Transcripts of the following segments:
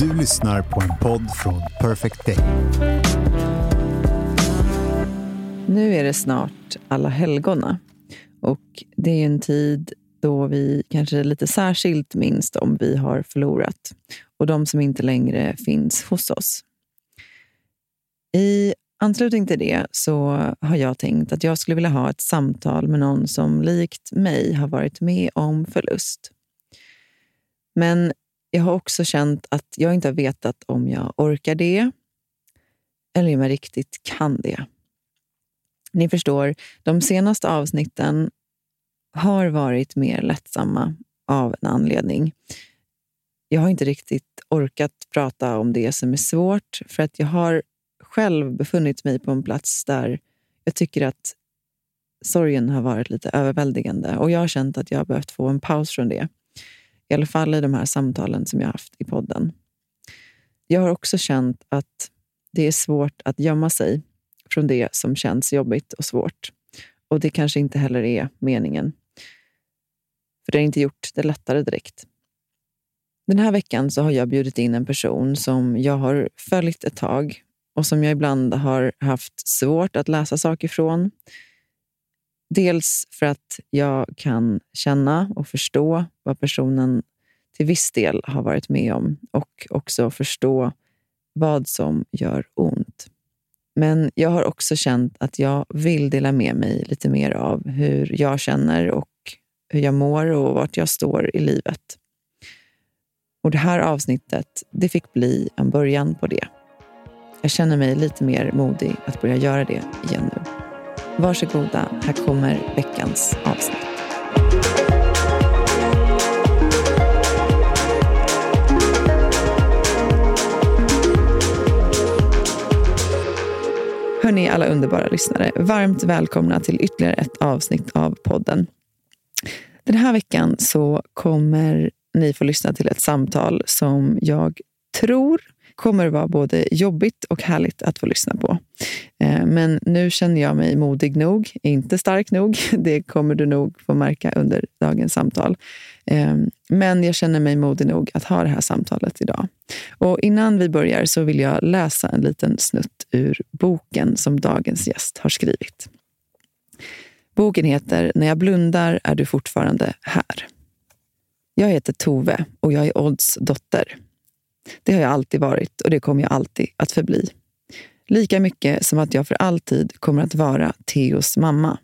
Du lyssnar på en podd från Perfect Day. Nu är det snart alla helgona och det är en tid då vi kanske lite särskilt minns om vi har förlorat och de som inte längre finns hos oss. I anslutning till det så har jag tänkt att jag skulle vilja ha ett samtal med någon som likt mig har varit med om förlust. Men jag har också känt att jag inte har vetat om jag orkar det eller om jag riktigt kan det. Ni förstår, de senaste avsnitten har varit mer lättsamma av en anledning. Jag har inte riktigt orkat prata om det som är svårt för att jag har själv befunnit mig på en plats där jag tycker att sorgen har varit lite överväldigande och jag har känt att jag har behövt få en paus från det. I alla fall i de här samtalen som jag har haft i podden. Jag har också känt att det är svårt att gömma sig från det som känns jobbigt och svårt. Och det kanske inte heller är meningen. För det har inte gjort det lättare direkt. Den här veckan så har jag bjudit in en person som jag har följt ett tag och som jag ibland har haft svårt att läsa saker från. Dels för att jag kan känna och förstå vad personen till viss del har varit med om och också förstå vad som gör ont. Men jag har också känt att jag vill dela med mig lite mer av hur jag känner och hur jag mår och vart jag står i livet. Och Det här avsnittet det fick bli en början på det. Jag känner mig lite mer modig att börja göra det igen nu. Varsågoda, här kommer veckans avsnitt. Hörni, alla underbara lyssnare. Varmt välkomna till ytterligare ett avsnitt av podden. Den här veckan så kommer ni få lyssna till ett samtal som jag tror kommer vara både jobbigt och härligt att få lyssna på. Eh, men nu känner jag mig modig nog, inte stark nog. Det kommer du nog få märka under dagens samtal. Eh, men jag känner mig modig nog att ha det här samtalet idag. Och innan vi börjar så vill jag läsa en liten snutt ur boken som dagens gäst har skrivit. Boken heter När jag blundar är du fortfarande här. Jag heter Tove och jag är Odds dotter. Det har jag alltid varit och det kommer jag alltid att förbli. Lika mycket som att jag för alltid kommer att vara Theos mamma.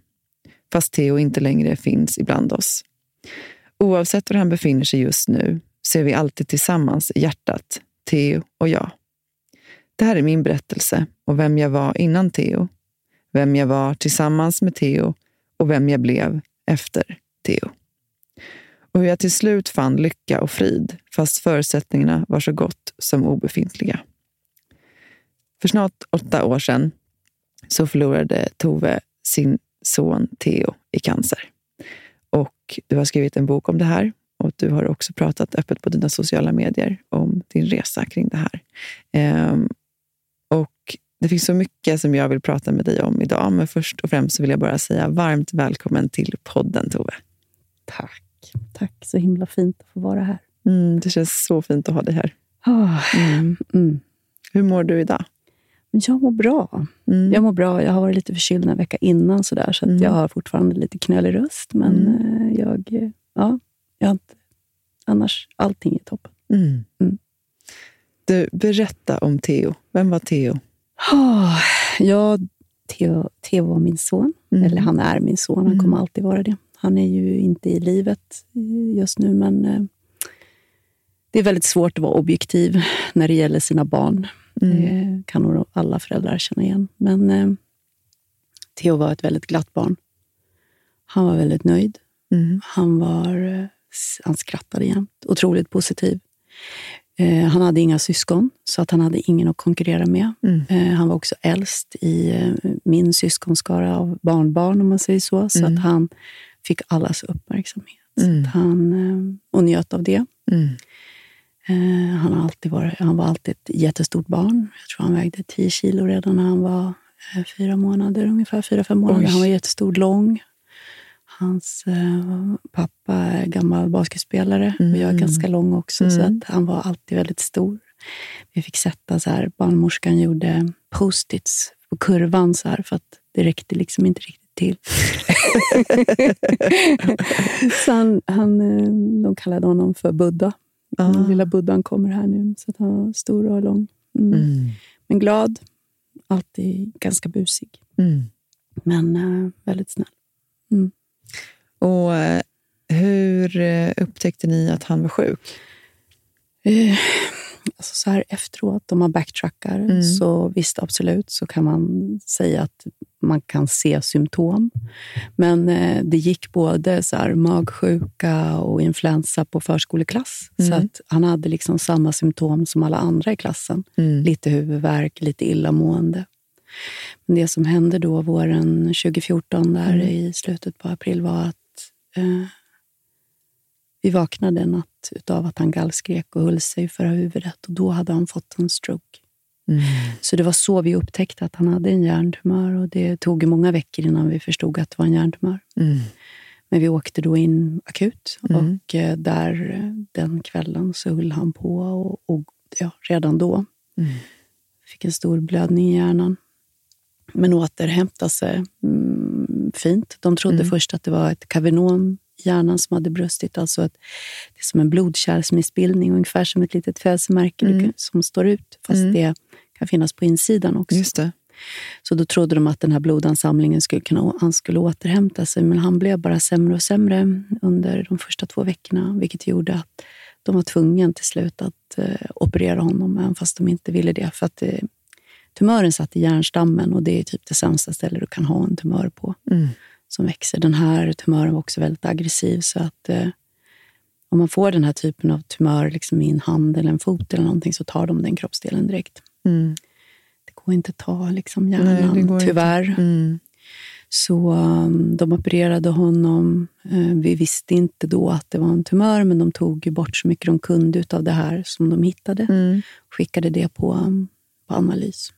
Fast Theo inte längre finns ibland oss. Oavsett var han befinner sig just nu så är vi alltid tillsammans i hjärtat, Theo och jag. Det här är min berättelse och vem jag var innan Theo. Vem jag var tillsammans med Theo och vem jag blev efter Theo. Och hur jag till slut fann lycka och frid fast förutsättningarna var så gott som obefintliga. För snart åtta år sedan så förlorade Tove sin son Theo i cancer. Och du har skrivit en bok om det här och du har också pratat öppet på dina sociala medier om din resa kring det här. Ehm, och det finns så mycket som jag vill prata med dig om idag, men först och främst så vill jag bara säga varmt välkommen till podden Tove. Tack. Tack, så himla fint att få vara här. Mm, det känns så fint att ha dig här. Mm. Mm. Hur mår du idag? Men jag mår bra. Mm. Jag mår bra. Jag har varit lite förkyld en vecka innan, så, där, så att Mm. jag har fortfarande lite knölig röst. Men Mm. eh, jag, eh, ja, jag har inte... Annars, allting är toppen. Du, berätta om Theo. Vem var Theo? Oh, ja, Theo, Theo var min son. Eller han är min son. Han Mm. kommer alltid vara det. Han är ju inte i livet just nu, men eh, det är väldigt svårt att vara objektiv när det gäller sina barn. Mm. Det kan nog alla föräldrar känna igen. Men eh, Theo var ett väldigt glatt barn. Han var väldigt nöjd. Mm. Han var eh, Han skrattade jämt. Otroligt positiv. Eh, han hade inga syskon, så att han hade ingen att konkurrera med. Mm. Eh, han var också äldst i min syskonskara av barnbarn, om man säger så. Så Mm. att han fick allas uppmärksamhet. Mm. Så han, eh, och njöt av det. Mm. Eh, han, har alltid varit, han var alltid ett jättestort barn. Jag tror han vägde 10 kilo redan när han var eh, fyra månader, ungefär fyra, fem månader. Oj. Han var jättestor, lång. Hans eh, pappa är gammal basketspelare och jag är Mm. ganska lång också. Så Mm. att han var alltid väldigt stor. Vi fick sätta så här, barnmorskan gjorde post-its på kurvan så här, för att det räckte liksom inte riktigt till. så han, han, eh, de kallade honom för Buddha. Ah. Den lilla buddhan kommer här nu, så att han var stor och lång. Mm. Mm. Men glad, alltid ganska busig. Mm. Men eh, väldigt snäll. Och eh, hur upptäckte ni att han var sjuk? Eh, alltså så här efteråt, om man backtrackar, Mm. så visst absolut så kan man säga att man kan se symptom. Men eh, det gick både så här, magsjuka och influensa på förskoleklass. Så Mm. att han hade liksom samma symptom som alla andra i klassen. Mm. Lite huvudvärk, lite illamående. Men det som hände då våren 2014, där Mm. i slutet på april, var att eh, vi vaknade en natt utav att han gallskrek och höll sig för huvudet. Och då hade han fått en stroke. Mm. Så det var så vi upptäckte att han hade en hjärntumör. Och det tog många veckor innan vi förstod att det var en hjärntumör. Mm. Men vi åkte då in akut Mm. och eh, där eh, den kvällen så höll han på. Och, och ja, redan då Mm. fick en stor blödning i hjärnan. Men återhämtade sig mm, fint. De trodde Mm. först att det var ett kavernom hjärnan som hade brustit. Alltså ett, det är som en blodkärlsmissbildning, ungefär som ett litet födelsemärke Mm. som står ut. Fast Mm. det kan finnas på insidan också. Just det. Så då trodde de att den här blodansamlingen skulle kunna, han skulle återhämta sig. Men han blev bara sämre och sämre under de första två veckorna. Vilket gjorde att de var tvungna till slut att eh, operera honom, även fast de inte ville det. För att eh, tumören satt i hjärnstammen och det är typ det sämsta stället du kan ha en tumör på Mm. Som växer. Den här tumören var också väldigt aggressiv. Så att eh, om man får den här typen av tumör liksom i en hand eller en fot eller någonting så tar de den kroppsdelen direkt. Mm. Det går inte att ta liksom Nej, hjärnan, inte. tyvärr. Mm. Så um, de opererade honom. Eh, vi visste inte då att det var en tumör, men de tog bort så mycket de kunde av det här som de hittade. Mm. Skickade det på, um, på analys.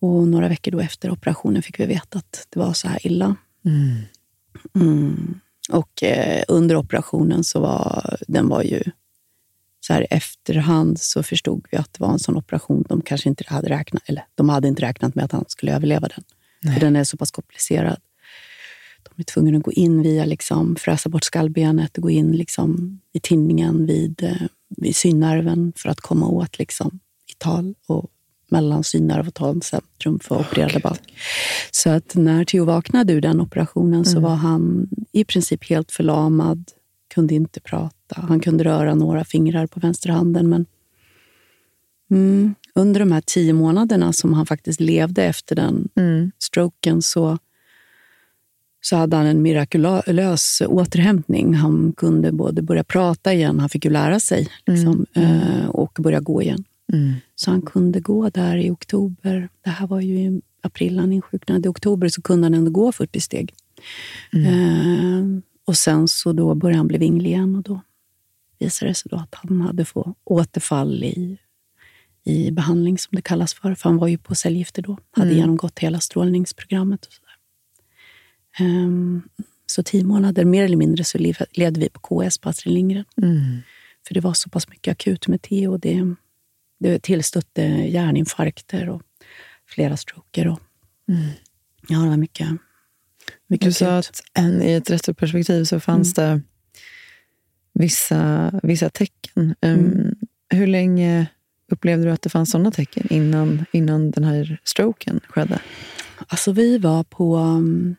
Och några veckor då efter operationen fick vi veta att det var så här illa. Mm. Mm. Och eh, under operationen så var den var ju så här efterhand så förstod vi att det var en sån operation de kanske inte hade räknat, eller de hade inte räknat med att han skulle överleva den. För den är så pass komplicerad. De är tvungna att gå in via, liksom, fräsa bort skallbenet och gå in liksom, i tinningen vid, eh, vid synnerven för att komma åt liksom, i tal och mellan synnerv och talcentrum för att operera där bak. Så att när Theo vaknade ur den operationen så var han i princip helt förlamad, kunde inte prata. Han kunde röra några fingrar på vänsterhanden men mm, under de här tio månaderna som han faktiskt levde efter den Mm. stroken så, så hade han en mirakulös återhämtning. Han kunde både börja prata igen, han fick ju lära sig, liksom, eh, och börja gå igen. Mm. Så han kunde gå där i oktober. Det här var ju i april han insjuknade. I oktober så kunde han ändå gå 40 steg. Eh, och sen så då började han bli vinglig igen och då visade det sig då att han hade fått återfall i, i behandling som det kallas för. För han var ju på cellgifter då. Hade genomgått hela strålningsprogrammet. och sådär. Ehm, så tio månader, mer eller mindre, så lev- levde vi på KS på Astrid Lindgren. Mm. För det var så pass mycket akut med Theo. Det, det tillstötte hjärninfarkter och flera stroker. Och, Ja, det var mycket, mycket Du sa att en, i ett retroperspektiv så fanns det vissa, vissa tecken. Um, Hur länge upplevde du att det fanns sådana tecken innan, innan den här stroken skedde? Alltså, vi var på um,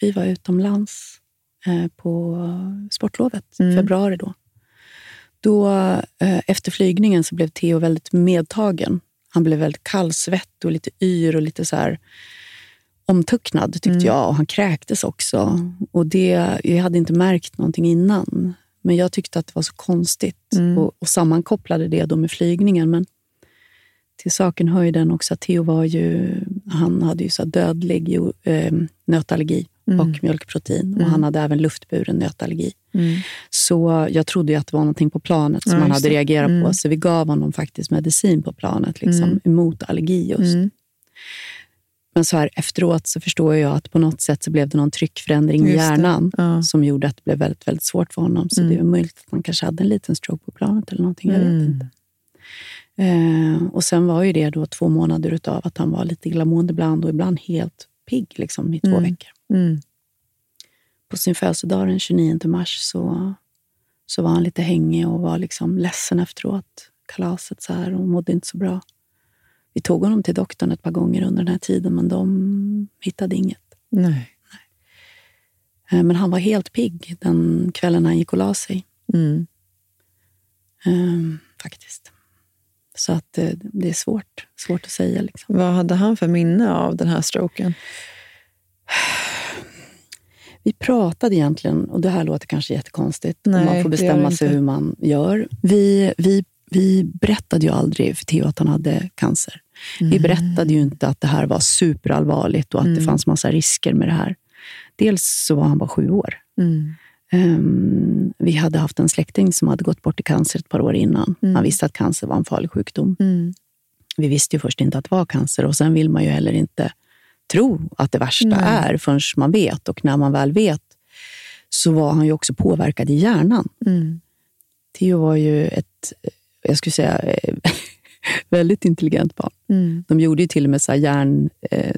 vi var utomlands eh, på sportlovet, Mm. februari då. Då, eh, efter flygningen så blev Theo väldigt medtagen. Han blev väldigt kallsvettig och lite yr och lite så här omtucknad tyckte Mm. jag. Och han kräktes också. Och det, jag hade inte märkt någonting innan. Men jag tyckte att det var så konstigt Mm. och, och sammankopplade det då med flygningen. Men till saken hör ju den också att Theo var ju, han hade ju så dödlig eh, nötallergi Mm. och mjölkprotein. Och han hade även luftburen nötallergi. Mm. Så jag trodde att det var någonting på planet som Ja, han hade reagerat Mm. på. Så vi gav honom faktiskt medicin på planet liksom, Mm. emot allergi just. Mm. Men så här efteråt så förstår jag att på något sätt så blev det någon tryckförändring i hjärnan Ja. som gjorde att det blev väldigt, väldigt svårt för honom. Så Mm. det är möjligt att han kanske hade en liten stroke på planet eller någonting. Jag vet Mm. inte. Eh, och sen var ju det då två månader utav att han var lite illamående ibland och ibland helt pigg liksom, i två Mm. veckor. Mm. På sin födelsedag den 29 mars så, så var han lite hängig och var liksom ledsen efteråt. Kalaset så här och mådde inte så bra. Vi tog honom till doktorn ett par gånger under den här tiden, men de hittade inget. Nej. Eh, Men han var helt pigg den kvällen han gick och la sig. Mm. Ehm, faktiskt. Så att eh, det är svårt, svårt att säga. Liksom. Vad hade han för minne av den här stroken? Vi pratade egentligen, och det här låter kanske jättekonstigt, Nej, man får bestämma sig hur man gör. Vi, vi, vi berättade ju aldrig för Theo att han hade cancer. Vi berättade ju inte att det här var superallvarligt och att det fanns massa risker med det här. Dels så var han bara sju år. Mm. Ehm, vi hade haft en släkting som hade gått bort i cancer ett par år innan. Mm. Han visste att cancer var en farlig sjukdom. Mm. Vi visste ju först inte att det var cancer och sen vill man ju heller inte tro att det värsta Nej. är förrän man vet. Och när man väl vet så var han ju också påverkad i hjärnan. Mm. Theo var ju ett, jag skulle säga, väldigt intelligent barn. Mm. De gjorde ju till och med så hjärn, eh,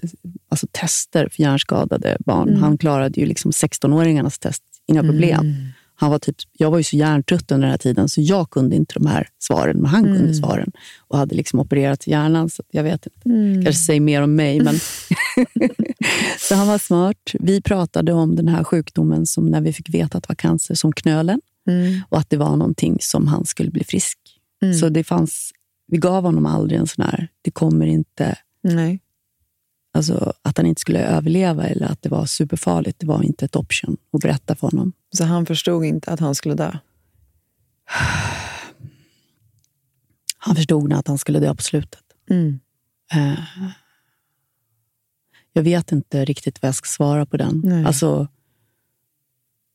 alltså tester för hjärnskadade barn. Mm. Han klarade ju liksom 16-åringarnas test, inga problem. Mm. Han var typ, jag var ju så hjärntrött under den här tiden så jag kunde inte de här svaren, men han kunde Mm. svaren. Och hade liksom opererat hjärnan, så jag vet inte. Mm. kanske säger mer om mig. Men så han var smart. Vi pratade om den här sjukdomen som när vi fick veta att det var cancer, som knölen. Mm. Och att det var någonting som han skulle bli frisk. Mm. Så det fanns, vi gav honom aldrig en sån här, det kommer inte, Nej. Alltså att han inte skulle överleva eller att det var superfarligt. Det var inte ett option att berätta för honom. Så han förstod inte att han skulle dö? Han förstod nog att han skulle dö på slutet. Mm. Eh, jag vet inte riktigt vad jag ska svara på den. Nej. Alltså,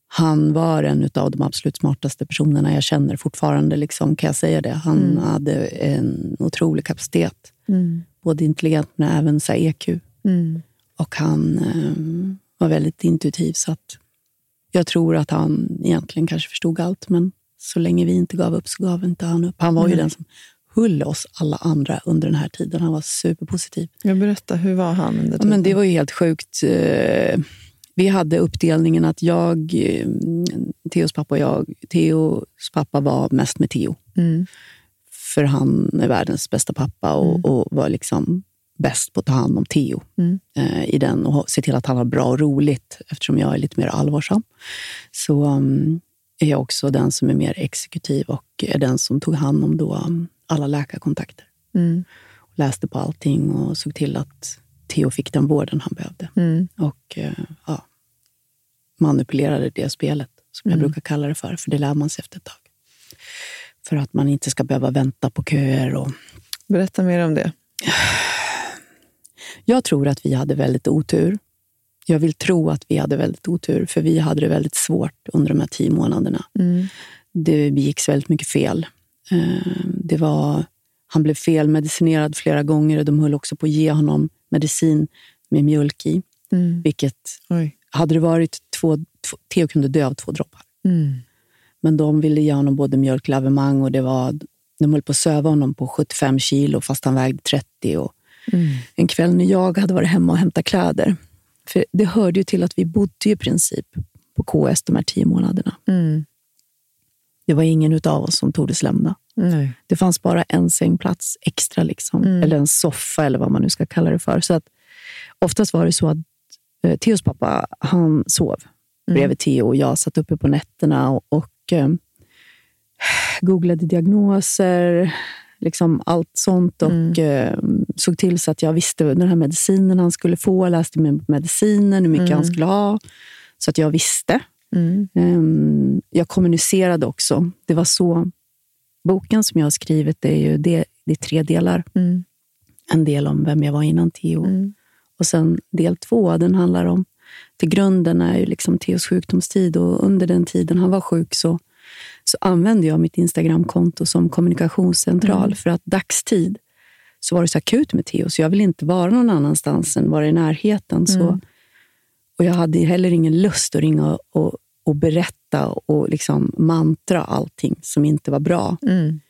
han var en av de absolut smartaste personerna jag känner fortfarande. Liksom, kan jag säga det. Han Mm. hade en otrolig kapacitet. Mm. Både intelligent men även så EQ. Mm. Och han eh, var väldigt intuitiv. Så att jag tror att han egentligen kanske förstod allt. Men så länge vi inte gav upp så gav inte han upp. Han var ju Nej. den som höll oss alla andra under den här tiden. Han var superpositiv. Jag berättar, hur var han under Ja, men det var ju helt sjukt. Eh, Vi hade uppdelningen att jag, eh, Theos pappa och jag, Theos pappa var mest med Theo. Mm. För han är världens bästa pappa och, Mm. och var liksom bäst på att ta hand om Theo Mm. eh, i den och se till att han har bra och roligt eftersom jag är lite mer allvarsam. Så um, är jag också den som är mer exekutiv och är den som tog hand om då, um, alla läkarkontakter. Mm. Läste på allting och såg till att Theo fick den vården han behövde. Mm. Och eh, ja, manipulerade det spelet, som jag Mm. brukar kalla det för. För det lär man sig efter ett tag. För att man inte ska behöva vänta på köer. Och... Berätta mer om det. Jag tror att vi hade väldigt otur. Jag vill tro att vi hade väldigt otur, för vi hade det väldigt svårt under de här tio månaderna. Mm. Det begicks väldigt mycket fel. Eh, Det var, han blev felmedicinerad flera gånger och de höll också på att ge honom medicin med mjölk i. Mm. Vilket, Oj. hade det varit två, två, Theo kunde dö av två droppar. Mm. Men de ville ge honom både mjölklavemang och det var, de höll på att söva honom på 75 kilo fast han vägde 30. Och Mm. en kväll när jag hade varit hemma och hämtat kläder. För det hörde ju till att vi bodde i princip på KS de här tio månaderna. Mm. Det var ingen av oss som tordes lämna. Nej. Det fanns bara en sängplats extra, liksom. Mm. eller en soffa eller vad man nu ska kalla det för. Så att, oftast var det så att eh, Theos pappa han sov Mm. bredvid Theo och jag satt uppe på nätterna och, och eh, googlade diagnoser, liksom allt sånt och Mm. eh, såg till så att jag visste den här medicinen han skulle få, läste med medicinen, hur mycket Mm. han skulle ha. Så att jag visste. Mm. Ehm, Jag kommunicerade också. Det var så... Boken som jag har skrivit, det är ju det, det är tre delar. Mm. En del om vem jag var innan Theo. Mm. Och sen del två, den handlar om... Till grunden är ju liksom Theos sjukdomstid och under den tiden han var sjuk så, så använde jag mitt Instagramkonto som kommunikationscentral. Mm. För att dagstid så var det så akut med Theo, så jag ville inte vara någon annanstans än vara i närheten. Så, Mm. och jag hade heller ingen lust att ringa och, och berätta och liksom mantra allting som inte var bra. Mm.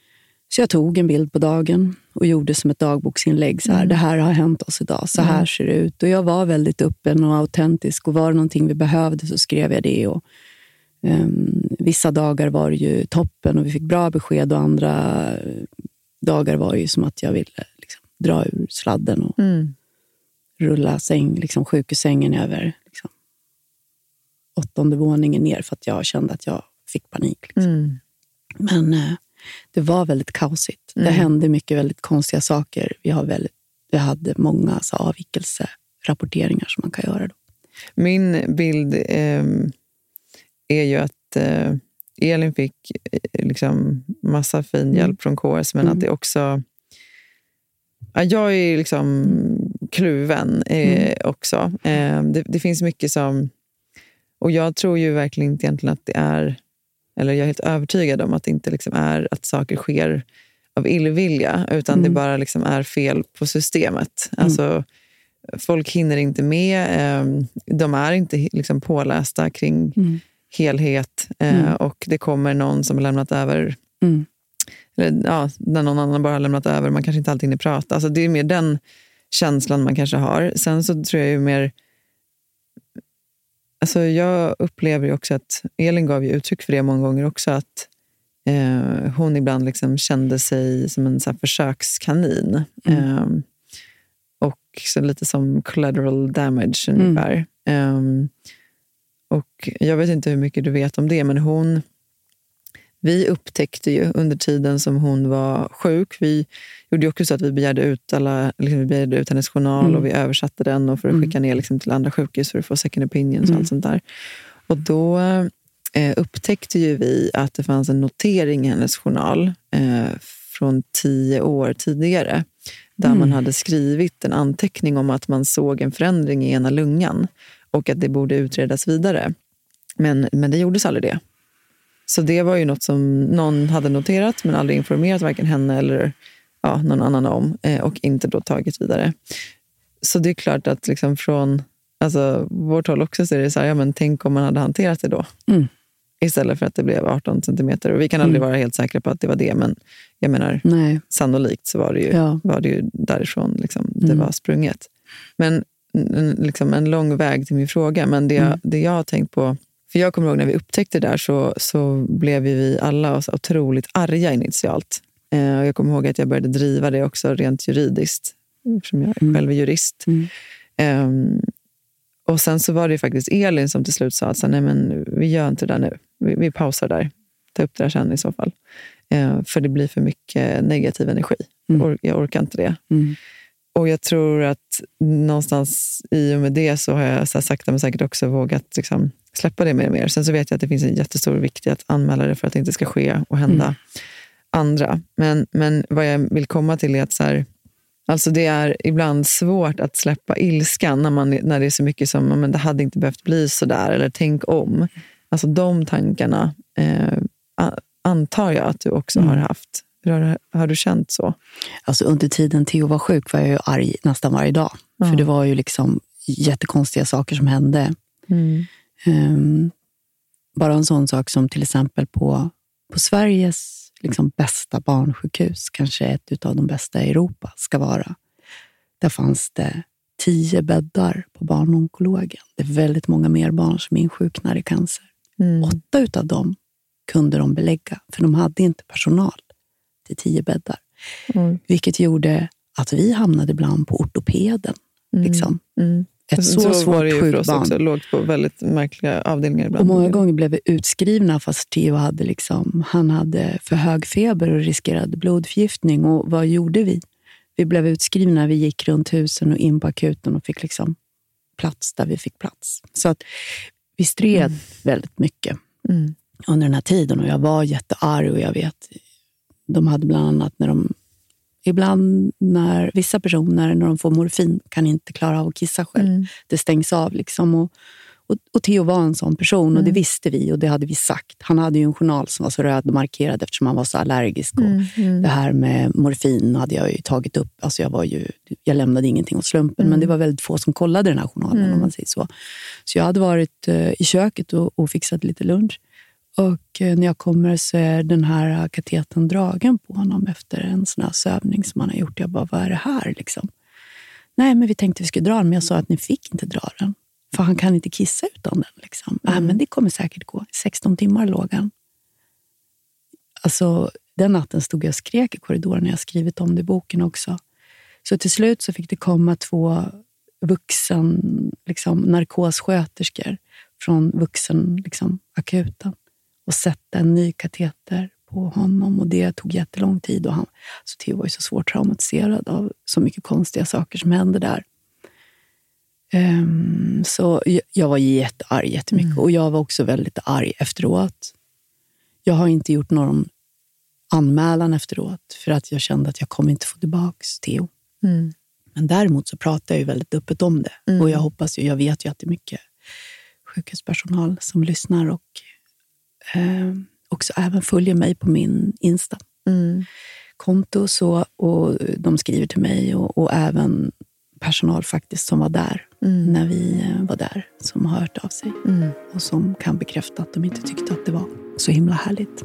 Så jag tog en bild på dagen och gjorde som ett dagboksinlägg. Så här, Det här har hänt oss idag. Så här ser det ut. Och jag var väldigt öppen och autentisk. Och var det någonting vi behövde så skrev jag det. Och, vissa dagar var det ju toppen och vi fick bra besked. Och andra eh, dagar var det ju som att jag ville liksom, dra ur sladden och Mm. rulla säng, liksom, sjukhussängen över liksom, åttonde våningen ner för att jag kände att jag fick panik. Liksom. Mm. Men eh, det var väldigt kaosigt. Det hände mycket väldigt konstiga saker. Vi, har väldigt, vi hade många alltså, avvikelserapporteringar som man kan göra. Då. Min bild ehm, är ju att eh, Elin fick eh, liksom massa fin hjälp från KS, men att det också... Ja, jag är liksom kluven eh, också. Eh, det, det finns mycket som... Och jag tror ju verkligen inte egentligen att det är... Eller jag är helt övertygad om att det inte liksom är att saker sker av illvilja, utan det bara liksom är fel på systemet. Alltså, folk hinner inte med. Eh, de är inte liksom pålästa kring helhet eh, och det kommer någon som har lämnat över Mm. eller, ja, när någon annan bara har lämnat över. Man kanske inte alltid hinner prata. Alltså, det är mer den känslan man kanske har. Sen så tror jag ju mer... Alltså jag upplever ju också att Elin gav ju uttryck för det många gånger också. Att eh, hon ibland liksom kände sig som en så försökskanin. Eh, och så lite som collateral damage ungefär. Eh, och jag vet inte hur mycket du vet om det, men hon... Vi upptäckte ju under tiden som hon var sjuk, vi gjorde också så att vi begärde ut, alla, liksom vi begärde ut hennes journal och vi översatte den och för att skicka ner liksom till andra sjukhus för att få second opinions och allt sånt där. Och då eh, upptäckte ju vi att det fanns en notering i hennes journal eh, från tio år tidigare där man hade skrivit en anteckning om att man såg en förändring i ena lungan och att det borde utredas vidare. Men, men det gjordes aldrig det. Så det var ju något som någon hade noterat men aldrig informerat varken henne eller ja, någon annan om eh, och inte då tagit vidare. Så det är klart att liksom från alltså, vårt håll också så är det så här, ja, men tänk om man hade hanterat det då. Mm. Istället för att det blev 18 centimeter. Och vi kan aldrig vara helt säkra på att det var det, men jag menar, Nej. sannolikt så var det ju, Ja. var det ju därifrån liksom, det var sprunget. Men en, liksom en lång väg till min fråga. Men det, jag- det jag har tänkt på, för jag kommer ihåg när vi upptäckte det där så, så blev vi alla så otroligt arga initialt. Eh, och jag kommer ihåg att jag började driva det också rent juridiskt, eftersom jag själv är jurist. Ehm, och sen så var det faktiskt Elin som till slut sa att så, nej men vi gör inte det där nu. Vi, vi pausar där. Ta upp det där sen i så fall. Eh, för det blir för mycket negativ energi. Or, jag orkar inte det. Mm. Och jag tror att någonstans i och med det så har jag så här, sakta men säkert också vågat liksom, släppa det mer och mer. Sen så vet jag att det finns en jättestor vikt i att anmäla det för att det inte ska ske och hända andra. Men, men vad jag vill komma till är att så här, alltså det är ibland svårt att släppa ilskan när, man, när det är så mycket som men det hade inte behövt bli så där eller tänk om. Alltså de tankarna eh, antar jag att du också har haft. Hur Har, har du känt så? Alltså, under tiden Theo var sjuk var jag ju arg nästan varje dag. För det var ju liksom jättekonstiga saker som hände. Ehm, bara en sån sak som till exempel på, på Sveriges liksom, bästa barnsjukhus, kanske ett av de bästa i Europa ska vara. Där fanns det tio bäddar på barnonkologen. Det är väldigt många mer barn som insjuknar i cancer. Åtta utav dem kunde de belägga, för de hade inte personal till tio bäddar. Vilket gjorde att vi hamnade ibland på ortopeden. Liksom. Ett så, var svårt det ju för oss barn. också. Lågt på väldigt märkliga avdelningar Och ibland. många gånger blev vi utskrivna fast Theo hade, liksom, han hade för hög feber och riskerade blodförgiftning. Och vad gjorde vi? Vi blev utskrivna, vi gick runt husen och in på akuten och fick liksom plats där vi fick plats. Så att vi stred väldigt mycket Mm. under den här tiden och jag var jättearg och jag vet, de hade bland annat när de Ibland när vissa personer när de får morfin kan inte klara av att kissa själv. Mm. Det stängs av. liksom. Och, och, och Theo var en sån person och det visste vi och det hade vi sagt. Han hade ju en journal som var så röd och markerad eftersom han var så allergisk. Och Det här med morfin hade jag ju tagit upp. Alltså jag, var ju, jag lämnade ingenting åt slumpen, men det var väldigt få som kollade den här journalen. om man säger Så Så jag hade varit eh, i köket och, och fixat lite lunch. Och eh, när jag kommer så är den här katetern dragen på honom efter en sån här sövning som han har gjort. Jag bara, vad är det här? Liksom. Nej, men vi tänkte vi skulle dra den, men jag sa att ni fick inte dra den. För han kan inte kissa utan den. Liksom. Nej, men det kommer säkert gå. 16 timmar låg han. Alltså, den natten stod jag och skrek i korridoren. Jag har skrivit om det i boken också. Så till slut så fick det komma två vuxen liksom, narkossköterskor från vuxen liksom, akuten och sätta en ny kateter på honom. Och Det tog jättelång tid. Och han, så Theo var ju så svårt traumatiserad av så mycket konstiga saker som hände där. Ehm, så jag, jag var jättearg jättemycket. Och jag var också väldigt arg efteråt. Jag har inte gjort någon anmälan efteråt för att jag kände att jag kommer inte få tillbaka Theo. Mm. Men däremot så pratar jag ju väldigt öppet om det. Och jag hoppas ju, jag vet ju att det är mycket sjukhuspersonal som lyssnar och eh, också även följer mig på min Insta. Mm. konto så, och de skriver till mig och, och även personal faktiskt som var där när vi eh, var där, som har hört av sig och som kan bekräfta att de inte tyckte att det var så himla härligt.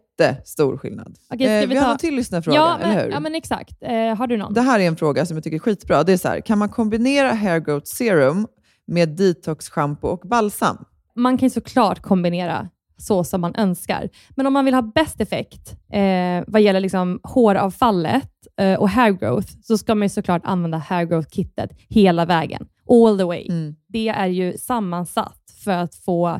jättestor skillnad. Okej, ska Eh, vi vi har ta- en till lyssnarfråga, Ja, eller hur? ja, men exakt. Eh, har du någon? Det här är en fråga som jag tycker är skitbra. Det är så här, kan man kombinera hair growth serum med detox shampoo och balsam? man kan såklart kombinera så som man önskar. Men om man vill ha bäst effekt eh, vad gäller liksom håravfallet eh, och hair growth, så ska man ju såklart använda hair growth-kittet hela vägen. All the way. Mm. Det är ju sammansatt för att få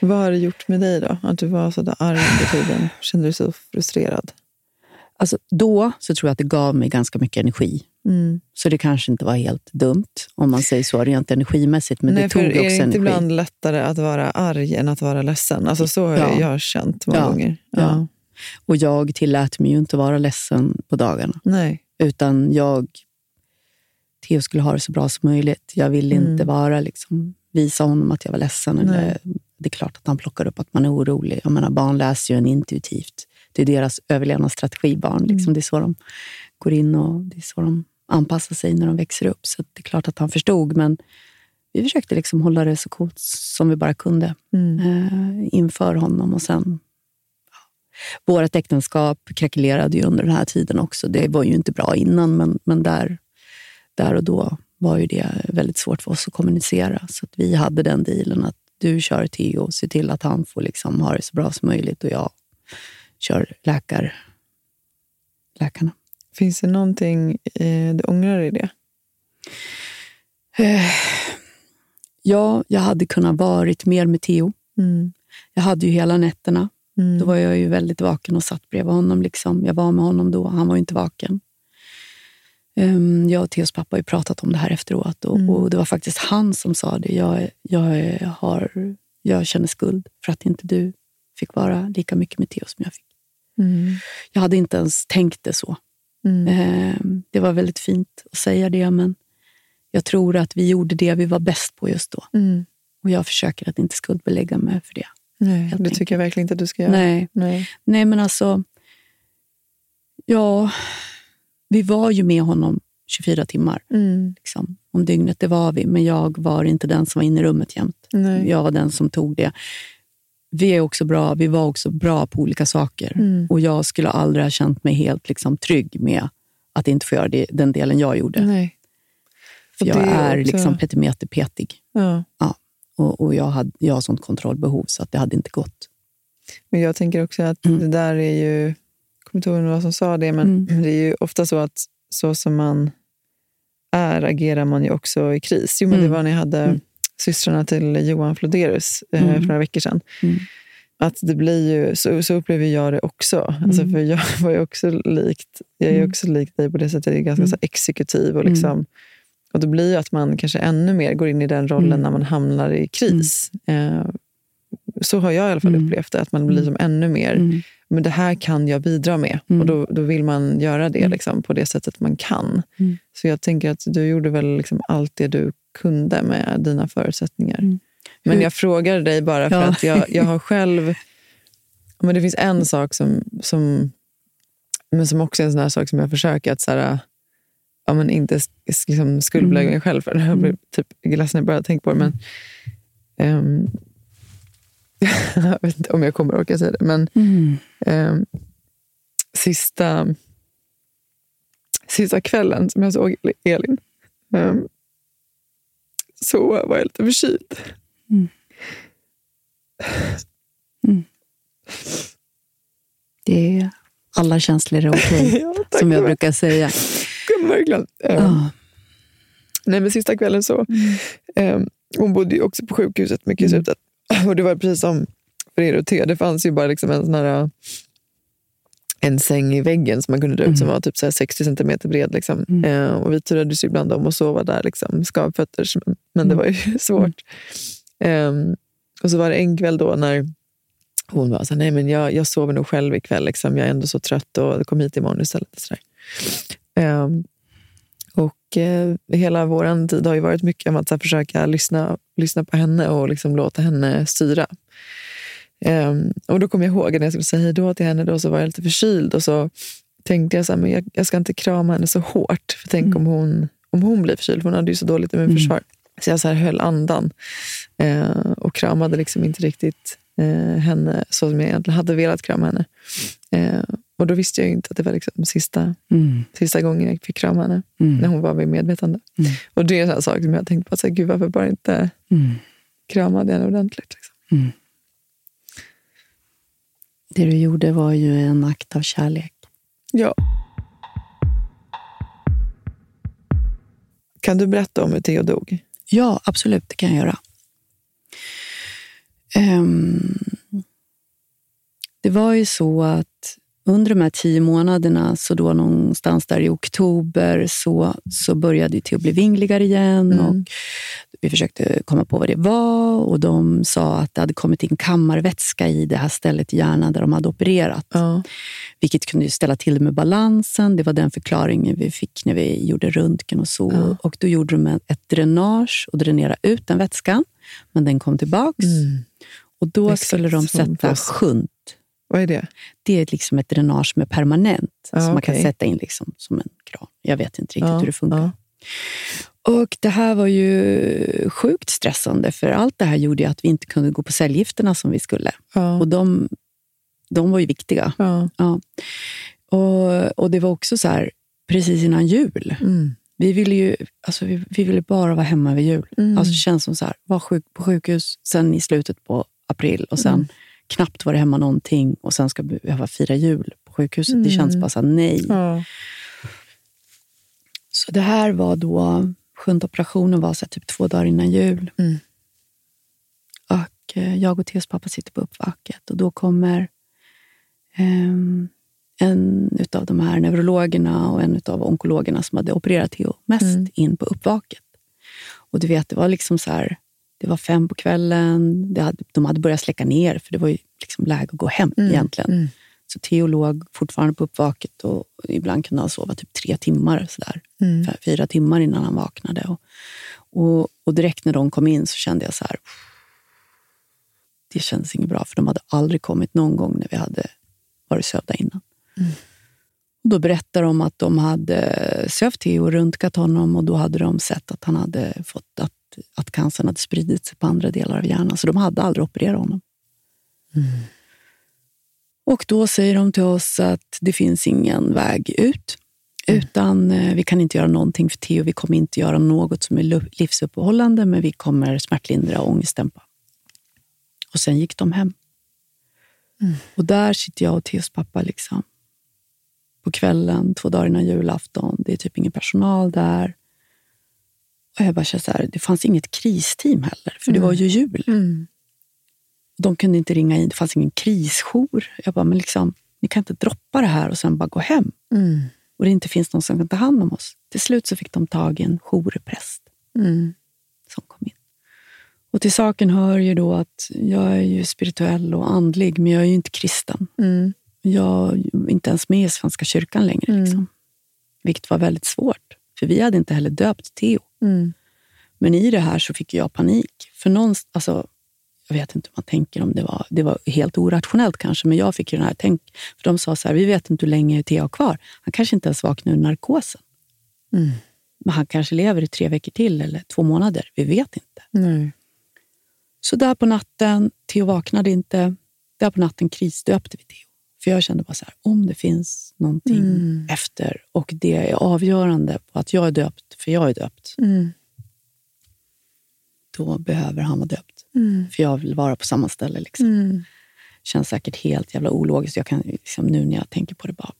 Vad har det gjort med dig då? Att du var så där arg under tiden? Kände du dig så frustrerad? Alltså, då så tror jag att det gav mig ganska mycket energi. Mm. Så det kanske inte var helt dumt, om man säger så, rent energimässigt. Men Nej, det tog också är det inte energi. ibland lättare att vara arg än att vara ledsen? Alltså så har Ja. jag känt många Ja. gånger. Ja. Och jag tillät mig ju inte vara ledsen på dagarna. Nej. Utan jag... Theo skulle ha det så bra som möjligt. Jag ville Mm. inte vara liksom, visa honom att jag var ledsen. Eller, det är klart att han plockar upp att man är orolig. Jag menar, barn läser ju en intuitivt. Det är deras överlevnadsstrategi, barn. Liksom. Mm. Det är så de går in och det är så de anpassar sig när de växer upp. Så det är klart att han förstod. Men, vi försökte liksom hålla det så coolt som vi bara kunde Mm. eh, inför honom. Och sen, ja, vårt äktenskap krackelerade ju under den här tiden också. Det var ju inte bra innan, men, men där, där och då var ju det väldigt svårt för oss att kommunicera. Så att vi hade den dealen att du kör Theo ser till att han får liksom ha det så bra som möjligt och jag kör läkar, läkarna. Finns det någonting eh, du ångrar i det? Eh, ja, jag hade kunnat varit mer med Theo. Mm. Jag hade ju hela nätterna. Mm. Då var jag ju väldigt vaken och satt bredvid honom. Liksom. Jag var med honom då, han var inte vaken. Um, jag och Theos pappa har pratat om det här efteråt och, Mm. och det var faktiskt han som sa det. Jag, jag, har, jag känner skuld för att inte du fick vara lika mycket med Theo som jag fick. Mm. Jag hade inte ens tänkt det så. Mm. Ehm, det var väldigt fint att säga det, men jag tror att vi gjorde det vi var bäst på just då. Mm. Och jag försöker att inte skuldbelägga mig för det. Nej, det tycker jag verkligen inte att du ska göra. Nej. Nej. Nej, men alltså... Ja, vi var ju med honom 24 timmar Mm. liksom, om dygnet. Det var vi, men jag var inte den som var inne i rummet jämt. Nej. Jag var den som tog det. Vi, är också bra, vi var också bra på olika saker. Mm. Och jag skulle aldrig ha känt mig helt liksom, trygg med att inte få göra det, den delen jag gjorde. Nej. För jag det är också- liksom petimeterpetig. Ja. Och, och jag, hade, jag har sånt kontrollbehov så att det hade inte gått. Men jag tänker också att Mm. det där är ju... Kommer inte ihåg vad som sa det, men Mm. det är ju ofta så att så som man är agerar man ju också i kris. Jo, men Mm. Det var när jag hade Mm. systrarna till Johan Floderus eh, Mm. för några veckor sedan. Mm. Att det blir ju, så, så upplever jag det också. Alltså, Mm. för jag var ju också likt, jag är också lik dig på det sättet. Jag är ganska så exekutiv. Och, liksom, och då blir ju att man kanske ännu mer går in i den rollen när man hamnar i kris. Eh, så har jag i alla fall upplevt det. Att man blir som ännu mer. Men det här kan jag bidra med. Mm. Och då, då vill man göra det Mm. liksom, på det sättet man kan. Mm. Så jag tänker att du gjorde väl liksom allt det du kunde med dina förutsättningar. Mm. Men jag frågar dig bara för Ja. att jag, jag har själv... Men det finns en sak som, som, men som också är en sån här sak som jag försöker att så här, ja, men inte liksom skuldbelägga Mm. mig själv för. Jag blir typ ledsen när jag bara tänker på det. Men, ehm, jag vet inte om jag kommer orka säga det. Men Mm. ehm, sista, sista kvällen som jag såg Elin ehm, så var jag lite förkyld. Mm. Mm. Det är alla känslor är okej, ja, som jag brukar säga. Verkligen. Ehm, Ja. Nej, men sista kvällen så... ehm, hon bodde ju också på sjukhuset mycket i Mm. slutet. Och det var precis som för er och T. Det fanns ju bara liksom en sån här... En säng i väggen som man kunde dra ut som Mm. var typ så här 60 centimeter bred. Liksom. Mm. Eh, och vi turades ibland om att sova där, liksom, skavfötters. Men, men det Mm. var ju svårt. Ehm, och så var det en kväll då när hon var så här, nej men jag, jag sover nog själv ikväll. Liksom. Jag är ändå så trött och kom hit imorgon istället. Så där. Eh, hela vår tid har ju varit mycket om att här, försöka lyssna, lyssna på henne och liksom låta henne styra. Ehm, och då kom jag ihåg när jag skulle säga hej då till henne, då, så var jag lite förkyld och så tänkte jag så här, men jag, jag ska inte krama henne så hårt. För tänk om, hon, om hon blir förkyld, för hon hade ju så dåligt immunförsvar. Så jag så här höll andan eh, och kramade liksom inte riktigt eh, henne så som jag egentligen hade velat krama henne. Eh, och då visste jag ju inte att det var liksom sista, Mm. sista gången jag fick krama henne, när Mm. hon var vid medvetande. Mm. Och det är en sån sak som jag har tänkt på, att så här, gud varför bara inte Mm. kramade henne ordentligt. Liksom. Mm. Det du gjorde var ju en akt av kärlek. Ja. Kan du berätta om hur Theo dog? Ja, absolut, det kan jag göra. Ehm, det var ju så att under de här tio månaderna, så då någonstans där i oktober, så, så började det att bli vingligare igen. Mm. Och vi försökte komma på vad det var och de sa att det hade kommit in kammarvätska i det här stället i hjärnan där de hade opererat. Ja. Vilket kunde ställa till med balansen. Det var den förklaringen vi fick när vi gjorde röntgen och så. Ja. Och då gjorde de ett dränage och dränerade ut den vätskan. Men den kom tillbaks. Mm. Och då Exakt skulle de sätta shunt. Vad är det? Det är liksom ett dränage som är permanent. Ja, som man kan sätta in liksom som en kran. Jag vet inte riktigt Ja, hur det funkar. ja. Och det här var ju sjukt stressande, för allt det här gjorde att vi inte kunde gå på cellgifterna som vi skulle. Ja. Och de, de var ju viktiga. Ja. Ja. Och, och det var också så här, precis innan jul. Mm. Vi ville ju alltså vi, vi ville bara vara hemma vid jul. Mm. Alltså det känns som så här, var sjuk på sjukhus, sen i slutet på april och sen Mm. Knappt var det hemma någonting och sen ska behöva fira jul på sjukhuset. Det känns Mm. bara så här, nej. Ja. Så det här var då, sjunde operationen var så här, typ två dagar innan jul. Mm. Och eh, jag och Theos pappa sitter på uppvaket och då kommer ehm, en av de här neurologerna och en av onkologerna som hade opererat Theo mest Mm. in på uppvaket. Och du vet, det var liksom så här, det var fem på kvällen, hade, de hade börjat släcka ner för det var ju liksom läge att gå hem Mm. egentligen. Mm. Så Theo låg fortfarande på uppvaket och ibland kunde han sova typ tre timmar, så där. Mm. Fyra timmar innan han vaknade. Och, och, och direkt när de kom in så kände jag så här, det kändes inget bra, för de hade aldrig kommit någon gång när vi hade varit sövda innan. Och då berättade de att de hade sövt Theo och röntgat honom och då hade de sett att han hade fått att, att cancern hade spridit sig på andra delar av hjärnan. Så de hade aldrig opererat honom. Och då säger de till oss att det finns ingen väg ut. Utan eh, vi kan inte göra någonting för Theo. Vi kommer inte göra något som är livsuppehållande, men vi kommer smärtlindra och ångestdämpa. Och sen gick de hem. Och där sitter jag och Theos pappa liksom. på kvällen, två dagar innan julafton. Det är typ ingen personal där. Och jag bara så här, det fanns inget kristeam heller, för det var ju jul. Mm. De kunde inte ringa in, det fanns ingen krisjour. Jag bara, men liksom, ni kan inte droppa det här och sen bara gå hem. Mm. Och det inte finns någon som kan ta hand om oss. Till slut så fick de tag i en jourpräst Mm. som kom in. Och till saken hör ju då att jag är ju spirituell och andlig, men jag är ju inte kristen. Mm. Jag är inte ens med i Svenska kyrkan längre. Mm. Liksom. Vilket var väldigt svårt, för vi hade inte heller döpt Theo. Mm. Men i det här så fick jag panik. För någonstans, alltså, jag vet inte hur man tänker om det var, det var helt orationellt kanske, men jag fick ju den här tänk. För de sa så här, vi vet inte hur länge Theo har kvar. Han kanske inte ens vaknar ur narkosen. Mm. Men han kanske lever i tre veckor till eller två månader. Vi vet inte. Nej. Så där på natten, Theo vaknade inte. Där på natten krisdöpte vi Theo. För jag kände bara så här, om det finns någonting Mm. efter och det är avgörande på att jag är döpt, för jag är döpt, Mm. då behöver han vara döpt. Mm. För jag vill vara på samma ställe. Liksom. Mm. Känns säkert helt jävla ologiskt. Jag kan, liksom, nu när jag tänker på det bara.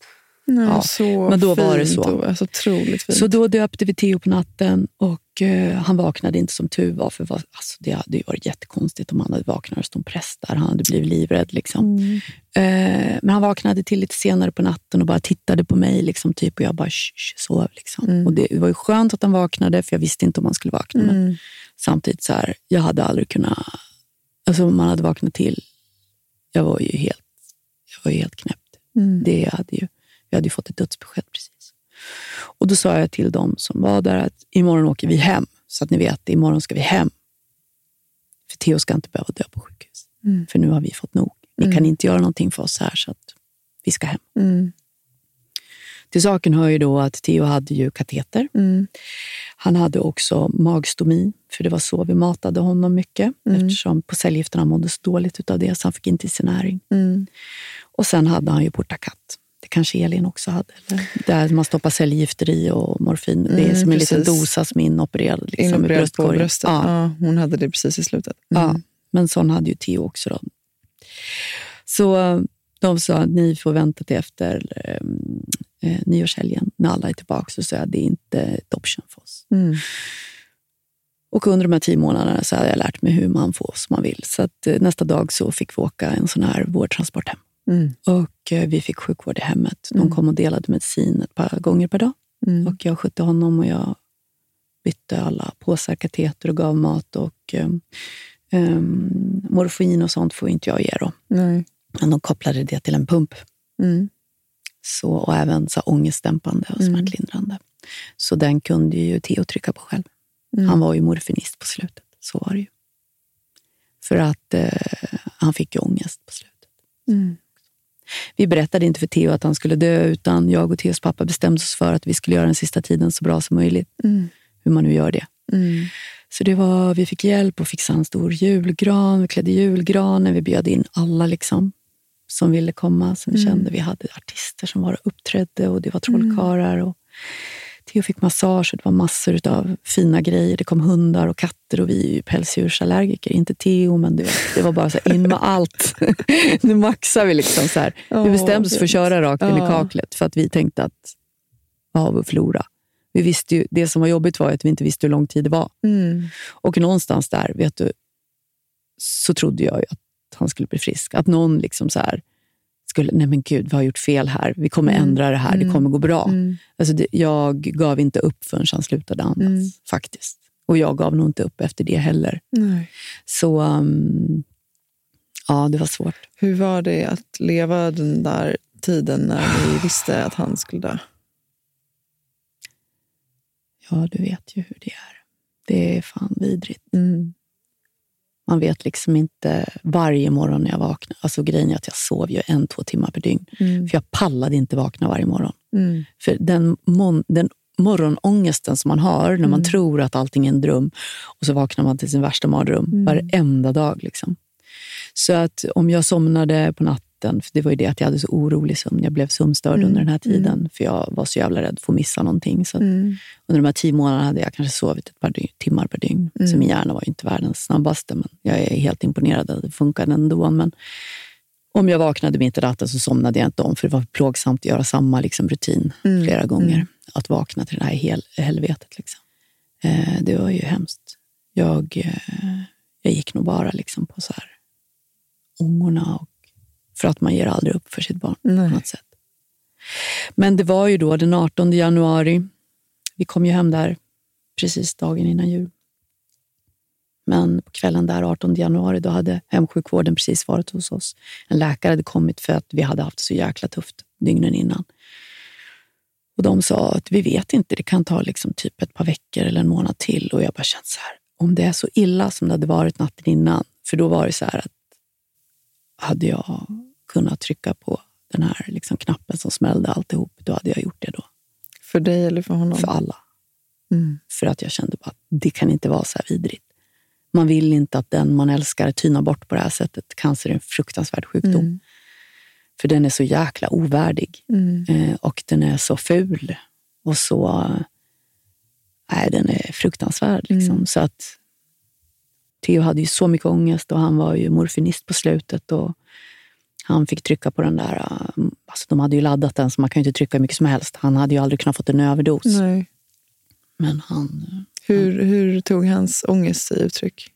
Nej, Ja, så men då var det fint så. Alltså, otroligt fint. Så då döpte vi Theo på natten och eh, han vaknade inte som tur var. För vad- alltså, det hade ju varit jättekonstigt om han hade vaknat och stod präst där. Han hade blivit livrädd. Liksom. Mm. Eh, men han vaknade till lite senare på natten och bara tittade på mig. Liksom, typ, och jag bara shh, shh, sov. Liksom. Mm. Och det var ju skönt att han vaknade, för jag visste inte om han skulle vakna. Men Mm. samtidigt, så här, jag hade aldrig kunnat... Alltså om man hade vaknat till, jag var ju helt, jag var ju helt knäppt. Mm. Det hade ju, vi hade ju fått ett dödsbesked precis. Och då sa jag till dem som var där att imorgon åker vi hem. Så att ni vet, imorgon ska vi hem. För Theo ska inte behöva dö på sjukhus. Mm. För nu har vi fått nog. Ni Mm. kan inte göra någonting för oss här, så att vi ska hem. Mm. Till saken hör ju då att Theo hade ju kateter. Mm. Han hade också magstomi, för det var så vi matade honom mycket. Mm. Eftersom på cellgifterna mådde så dåligt utav det, så han fick inte i sig näring. Mm. Och sen hade han ju portakat. Kanske Elin också hade. Eller? Där man stoppar cellgifter i och morfin. det är Mm, som en liten precis. dosa som är inopererad liksom, i Inopererad på bröstkorgen. bröstet. Ja. Ja. hon hade det precis i slutet. Mm. Ja, men sån hade ju Theo också. Då. Så eh, de sa att ni får vänta till efter eh, eh, nyårshelgen när alla är tillbaka. Så sa jag det är inte ett option för oss. Mm. Och under de här tio månaderna så hade jag lärt mig hur man får som man vill. Så att, eh, nästa dag så fick vi åka en sån här vårdtransport hem. Mm. Och eh, vi fick sjukvård i hemmet. De Mm. kom och delade medicin ett par gånger per dag. Mm. Och jag skötte honom och jag bytte alla påsar, kateter och gav mat. Och um, morfin och sånt får inte jag ge då. Nej. Men de kopplade det till en pump. Så, och även så ångestdämpande och smärtlindrande. Så den kunde ju Theo trycka på själv. Mm. Han var ju morfinist på slutet. Så var det ju. För att eh, han fick ju ångest på slutet. Mm. Vi berättade inte för Theo att han skulle dö, utan jag och Theos pappa bestämde oss för att vi skulle göra den sista tiden så bra som möjligt. Mm. Hur man nu gör det. Mm. Så det var, vi fick hjälp och fixade en stor julgran. Vi klädde julgranen. Vi bjöd in alla liksom, som ville komma. Som vi Mm. kände. Vi hade artister som var och uppträdde och det var trollkarlar. Och Theo fick massage det var massor av fina grejer. Det kom hundar och katter och vi är ju pälsdjursallergiker. Inte Theo, men det det var bara så här, in med allt. nu maxar vi liksom. Så här. Vi bestämde oss för att köra rakt in i kaklet för att vi tänkte att vad har vi att förlora? Vi visste ju, det som var jobbigt var att vi inte visste hur lång tid det var. Mm. Och någonstans där, vet du, så trodde jag ju att han skulle bli frisk. Att någon liksom så här skulle, nej men gud, vi har gjort fel här. Vi kommer Mm. ändra det här, det Mm. kommer gå bra. Mm. Alltså det, jag gav inte upp förrän han slutade andas, Mm. faktiskt. Och jag gav nog inte upp efter det heller. Nej. Så um, ja, det var svårt. Hur var det att leva den där tiden när ni visste att han skulle dö? Ja, du vet ju hur det är. Det är fan vidrigt. Mm. Man vet liksom inte varje morgon när jag vaknar. Alltså grejen är att jag sov ju en, två timmar per dygn. Mm. För jag pallade inte vakna varje morgon. Mm. För den, mon, den morgonångesten som man har när man Mm. tror att allting är en dröm och så vaknar man till sin värsta mardröm Mm. varenda dag. Liksom. Så att om jag somnade på natten, för det var ju det att jag hade så orolig sömn. Jag blev sömnstörd Mm. under den här tiden Mm. för jag var så jävla rädd för att missa någonting. Så Mm. under de här tio månaderna hade jag kanske sovit ett par timmar per dygn. Mm. Så min hjärna var inte världens snabbaste, men jag är helt imponerad att det funkade ändå. Men om jag vaknade mitt i natten så somnade jag inte om, för det var plågsamt att göra samma liksom, rutin Mm. flera gånger. Mm. Att vakna till det här hel, helvetet. Liksom. Eh, det var ju hemskt. Jag, eh, jag gick nog bara liksom på så här ångorna, och, för att man ger aldrig upp för sitt barn på Nej. något sätt. Men det var ju då den 18 januari. Vi kom ju hem där precis dagen innan jul. Men på kvällen där 18 januari då hade hemsjukvården precis varit hos oss. En läkare hade kommit för att vi hade haft så jäkla tufft dygnen innan. Och De sa att vi vet inte, det kan ta liksom typ ett par veckor eller en månad till. Och jag bara kände så här, om det är så illa som det hade varit natten innan. För då var det så här att hade jag kunnat trycka på den här liksom knappen som smällde alltihop, då hade jag gjort det då. För dig eller för honom? För alla. Mm. För att jag kände bara att det kan inte vara så här vidrigt. Man vill inte att den man älskar tynar bort på det här sättet. Cancer är en fruktansvärd sjukdom. Mm. För den är så jäkla ovärdig. Mm. Eh, och den är så ful. Och så... Nej, den är fruktansvärd. Liksom. Mm. Så att Theo hade ju så mycket ångest och han var ju morfinist på slutet. Och han fick trycka på den där... eh, Alltså de hade ju laddat den så man kan ju inte trycka hur mycket som helst. Han hade ju aldrig kunnat fått en överdos. Nej. Men han... eh, Hur, hur tog hans ångest sig uttryck?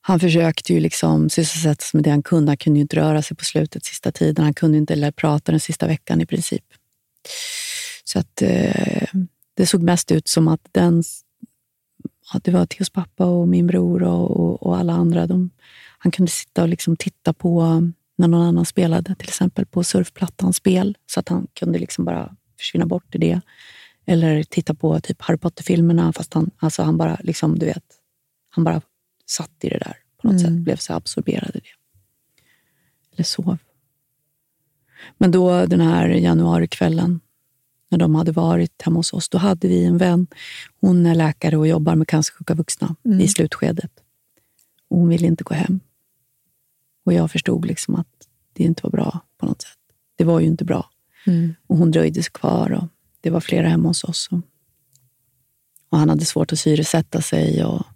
Han försökte ju liksom sysselsätta sig med det han kunde. Han kunde ju inte röra sig på slutet sista tiden. Han kunde inte eller prata den sista veckan i princip. Så att eh, det såg mest ut som att den... Ja, det var Theos pappa och min bror och, och, och alla andra. De, han kunde sitta och liksom titta på när någon annan spelade, till exempel på surfplattan spel, så att han kunde liksom bara försvinna bort i det. Eller titta på typ Harry Potter-filmerna, fast han, alltså han bara, liksom, du vet, han bara satt i det där på något Mm. sätt. Blev så absorberad i det. Eller sov. Men då den här januarikvällen, när de hade varit hemma hos oss, då hade vi en vän. Hon är läkare och jobbar med cancersjuka vuxna Mm. i slutskedet. Och hon ville inte gå hem. Och jag förstod liksom att det inte var bra på något sätt. Det var ju inte bra. Mm. Och hon dröjde sig kvar och det var flera hemma hos oss. Och, och han hade svårt att syresätta sig. Och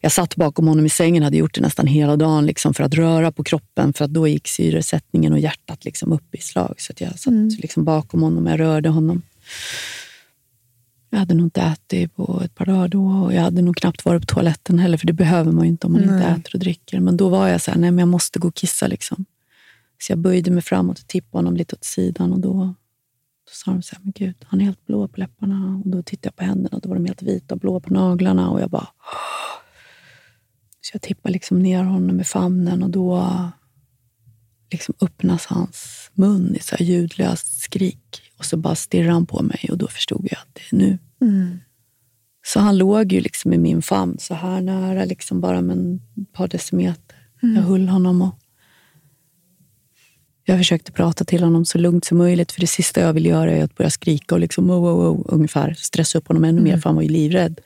Jag satt bakom honom i sängen, hade gjort det nästan hela dagen liksom, för att röra på kroppen. För att då gick syresättningen och hjärtat liksom upp i slag. Så jag satt Mm. liksom bakom honom och jag rörde honom. Jag hade nog inte ätit på ett par dagar då och jag hade nog knappt varit på toaletten heller, för det behöver man ju inte om man inte Nej. äter och dricker. Men då var jag så här, nej men jag måste gå och kissa. Liksom. Så jag böjde mig framåt och tippade honom lite åt sidan och då, då sa de så här, men gud, han är helt blå på läpparna. Och då tittade jag på händerna och då var de helt vita och blå på naglarna och jag bara... Så jag tippade liksom ner honom i famnen och då liksom öppnas hans mun i så här ljudlöst skrik. Och så bara stirrade han på mig och då förstod jag att det är nu. Mm. Så han låg ju liksom i min famn så här nära, liksom bara med ett par decimeter. Jag höll honom och jag försökte prata till honom så lugnt som möjligt. För det sista jag ville göra är att börja skrika och liksom, oh, oh, oh, ungefär stressa upp honom ännu mer, för han var ju livrädd.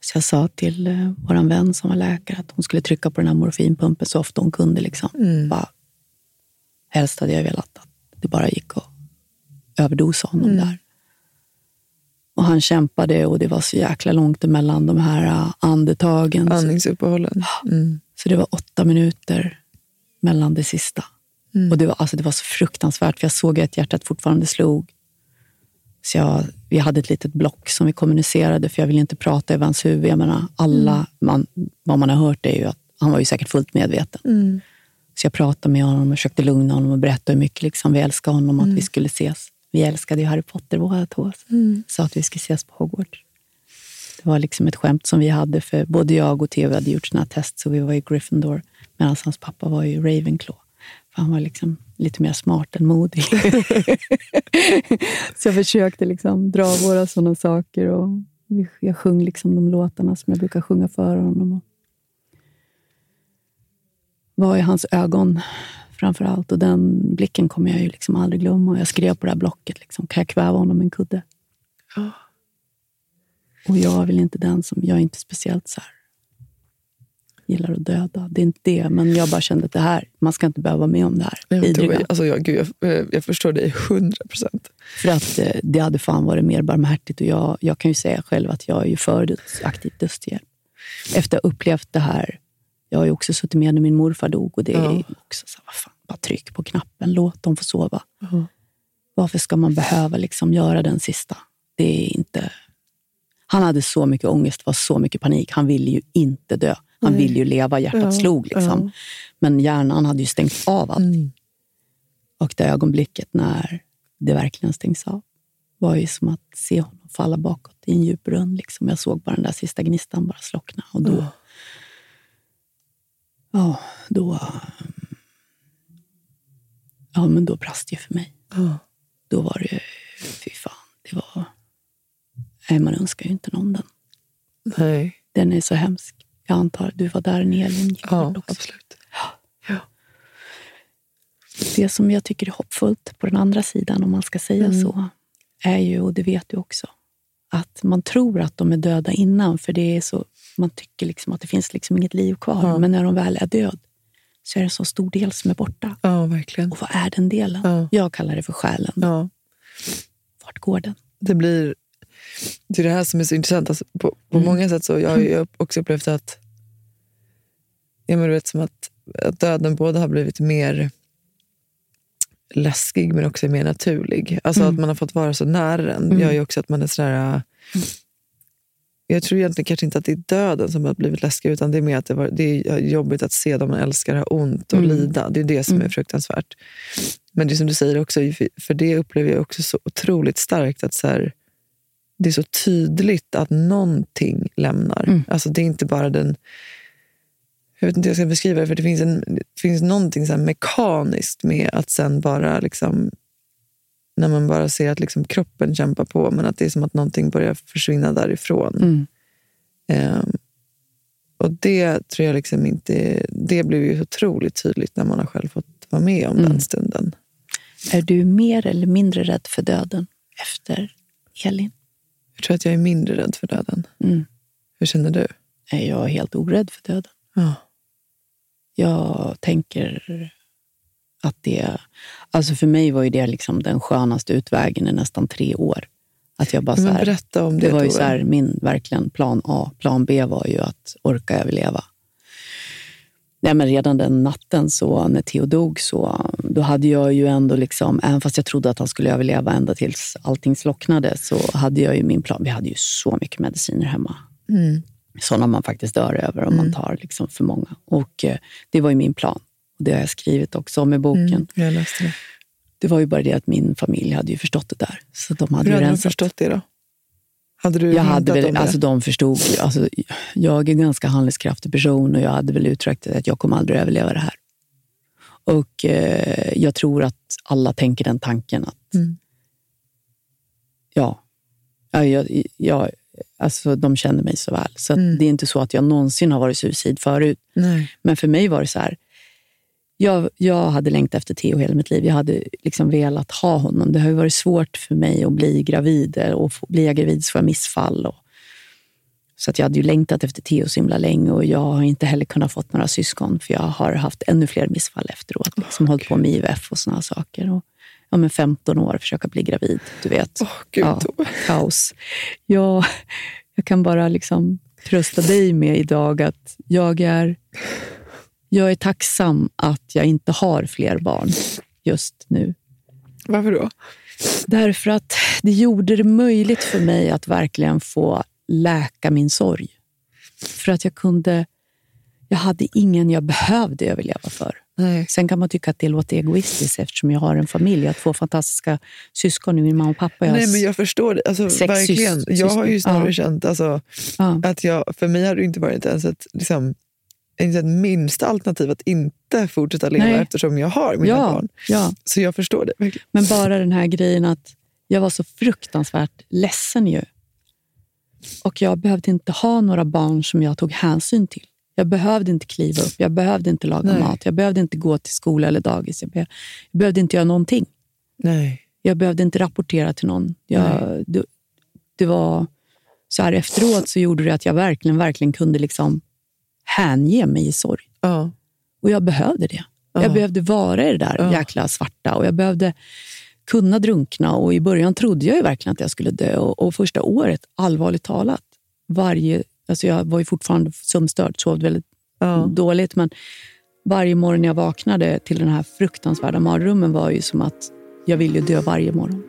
Så jag sa till eh, vår vän som var läkare att hon skulle trycka på den här morfinpumpen så ofta hon kunde. Liksom. Mm. Bara, helst hade jag velat att det bara gick att överdosa honom Mm. där. Och han kämpade och det var så jäkla långt emellan de här äh, andetagen. Så, Andningsuppehållen. Mm. så det var åtta minuter mellan det sista. Mm. Och det var, alltså, det var så fruktansvärt, för jag såg att hjärtat fortfarande slog. Så jag, vi hade ett litet block som vi kommunicerade, för jag ville inte prata över hans huvud. Jag menar, alla, Mm. man, vad man har hört är ju att han var ju säkert fullt medveten. Mm. Så jag pratade med honom och försökte lugna honom och berätta hur mycket liksom vi älskar honom och att vi skulle ses. Vi älskade ju Harry Potter båda två. Sa att vi skulle ses på Hogwarts. Det var liksom ett skämt som vi hade, för både jag och Theo hade gjort sina test, så vi var i Gryffindor. Medan hans pappa var ju Ravenclaw. För han var liksom lite mer smart än modig. så jag försökte liksom dra våra sådana saker. Och jag sjöng liksom de låtarna som jag brukar sjunga för honom. Och var i hans ögon framför allt. Och den blicken kommer jag ju liksom aldrig glömma. Och Jag skrev på det här blocket, liksom, kan jag kväva honom med en kudde? Och jag är väl inte den som, jag är inte speciellt så här, gillar att döda. Det är inte det, men jag bara kände att det här, man ska inte behöva vara med om det här. Jag, tror, alltså, jag, gud, jag, jag förstår dig hundra procent. För att eh, det hade fan varit mer barmhärtigt. Och jag, jag kan ju säga själv att jag är ju för döds, aktivt dödshjälp. Efter att ha upplevt det här. Jag har ju också suttit med när min morfar dog. Och det är Ja. också så här, vad fan, bara tryck på knappen. Låt dem få sova. Varför ska man behöva liksom göra den sista? Det är inte... Han hade så mycket ångest, var så mycket panik. Han ville ju inte dö. Han Nej. ville ju leva, hjärtat Ja, slog. Liksom. ja. Men hjärnan hade ju stängt av allt. Mm. Och det ögonblicket när det verkligen stängs av var ju som att se honom falla bakåt i en djup brunn. Liksom. Jag såg bara den där sista gnistan bara slockna. Och då, ja, då, ja, men då brast det för mig. Ja. Då var det fy fan, det var... Nej, man önskar ju inte någon den. Nej. Den är så hemsk. Jag antar att du var där när Elin gick Ja, bort också. absolut. Det som jag tycker är hoppfullt på den andra sidan, om man ska säga Mm. så, är ju, och det vet du också, att man tror att de är döda innan, för det är så, man tycker liksom att det finns liksom inget liv kvar. Ja. Men när de väl är död så är det en så stor del som är borta. Ja, verkligen. Och vad är den delen? Ja. Jag kallar det för själen. Ja. Vart går den? det blir... Det är det här som är så intressant. Alltså, på på Mm. många sätt så jag har ju också upplevt att, ja, men du vet, som att, att döden både har blivit mer läskig men också mer naturlig. Alltså Mm. att man har fått vara så nära den Mm. gör ju också att man är sådär... äh, Jag tror egentligen kanske inte att det är döden som har blivit läskig utan det är mer att det, var, det är jobbigt att se dem man älskar ha ont och Mm. lida. Det är det som är Mm. fruktansvärt. Men det som du säger också, för- det upplever jag också så otroligt starkt att så här, det är så tydligt att någonting lämnar. Mm. Alltså det är inte bara den... Jag vet inte hur jag ska beskriva det, för det finns, en, det finns någonting så mekaniskt med att sen bara liksom när man bara ser att liksom kroppen kämpar på, men att det är som att någonting börjar försvinna därifrån. Mm. Ehm, och det tror jag liksom inte... Det blev ju otroligt tydligt när man har själv fått vara med om Mm. den stunden. Är du mer eller mindre rädd för döden efter Elin? Jag tror att jag är mindre rädd för döden. Mm. Hur känner du? Jag är helt orädd för döden. Ja. Jag tänker att det... Alltså för mig var ju det liksom den skönaste utvägen i nästan tre år. Att jag bara så här, berätta om det, det var ju så här, min verkligen plan A. Plan B var ju att orka överleva. Nej, men redan den natten så när Theo dog så då hade jag ju ändå, liksom, även fast jag trodde att han skulle överleva ända tills allting slocknade, så hade jag ju min plan. Vi hade ju så mycket mediciner hemma. Mm. Sådana man faktiskt dör över om man tar liksom för många. Och eh, Det var ju min plan. Och Det har jag skrivit också om i boken. Mm, jag läste det. Det var ju bara det att min familj hade ju förstått det där. Så de hade Hur ju hade de förstått det då? Hade du Jag hade väl, om det? alltså de förstod ju. Alltså, jag är en ganska handlingskraftig person och jag hade väl uttryckt att jag kommer aldrig överleva det här. Och eh, jag tror att alla tänker den tanken att Mm. ja, ja, jag, jag, alltså de känner mig så väl. Så Mm. det är inte så att jag någonsin har varit suicid förut. Nej. Men för mig var det så här. Jag, jag hade längtat efter Theo hela mitt liv. Jag hade liksom velat ha honom. Det har ju varit svårt för mig att bli gravid. Och få- blir jag gravid så får jag missfall. Och Så att jag hade ju längtat efter Theo så himla länge och jag har inte heller kunnat fått några syskon för jag har haft ännu fler missfall efteråt. Liksom, hållit på med IVF och såna saker. Och, ja, men 15 år försöka bli gravid, du vet. Åh, Gud, ja, kaos. Jag, jag kan bara liksom trösta dig med idag att jag är, jag är tacksam att jag inte har fler barn just nu. Varför då? Därför att det gjorde det möjligt för mig att verkligen få läka min sorg. För att jag kunde... Jag hade ingen jag behövde överleva för. Nej. Sen kan man tycka att det låter egoistiskt eftersom jag har en familj. Jag har två fantastiska syskon, min mamma och pappa. Jag Nej, men jag förstår det. Alltså, verkligen. Jag har ju snarare Ja. känt alltså, Ja. att jag, för mig har det inte varit ens ett, liksom, inte ett minsta alternativ att inte fortsätta leva Nej. eftersom jag har mina Ja, barn. ja, Så jag förstår det verkligen. men bara den här grejen att jag var så fruktansvärt ledsen ju. Och jag behövde inte ha några barn som jag tog hänsyn till. Jag behövde inte kliva upp, jag behövde inte laga Nej. mat, jag behövde inte gå till skola eller dagis. Jag, be- jag behövde inte göra någonting. Nej. Jag behövde inte rapportera till någon. Jag, det, det var så här efteråt så gjorde det att jag verkligen, verkligen kunde liksom hänge mig i sorg. Ja. Och jag behövde det. Ja. Jag behövde vara i det där Ja. jäkla svarta och jag behövde kunna drunkna. Och I början trodde jag ju verkligen att jag skulle dö. Och, och första året, allvarligt talat, varje, alltså jag var ju fortfarande sömnstörd, sov väldigt Ja. dåligt. Men varje morgon jag vaknade till den här fruktansvärda mardrömmen var ju som att jag ville dö varje morgon.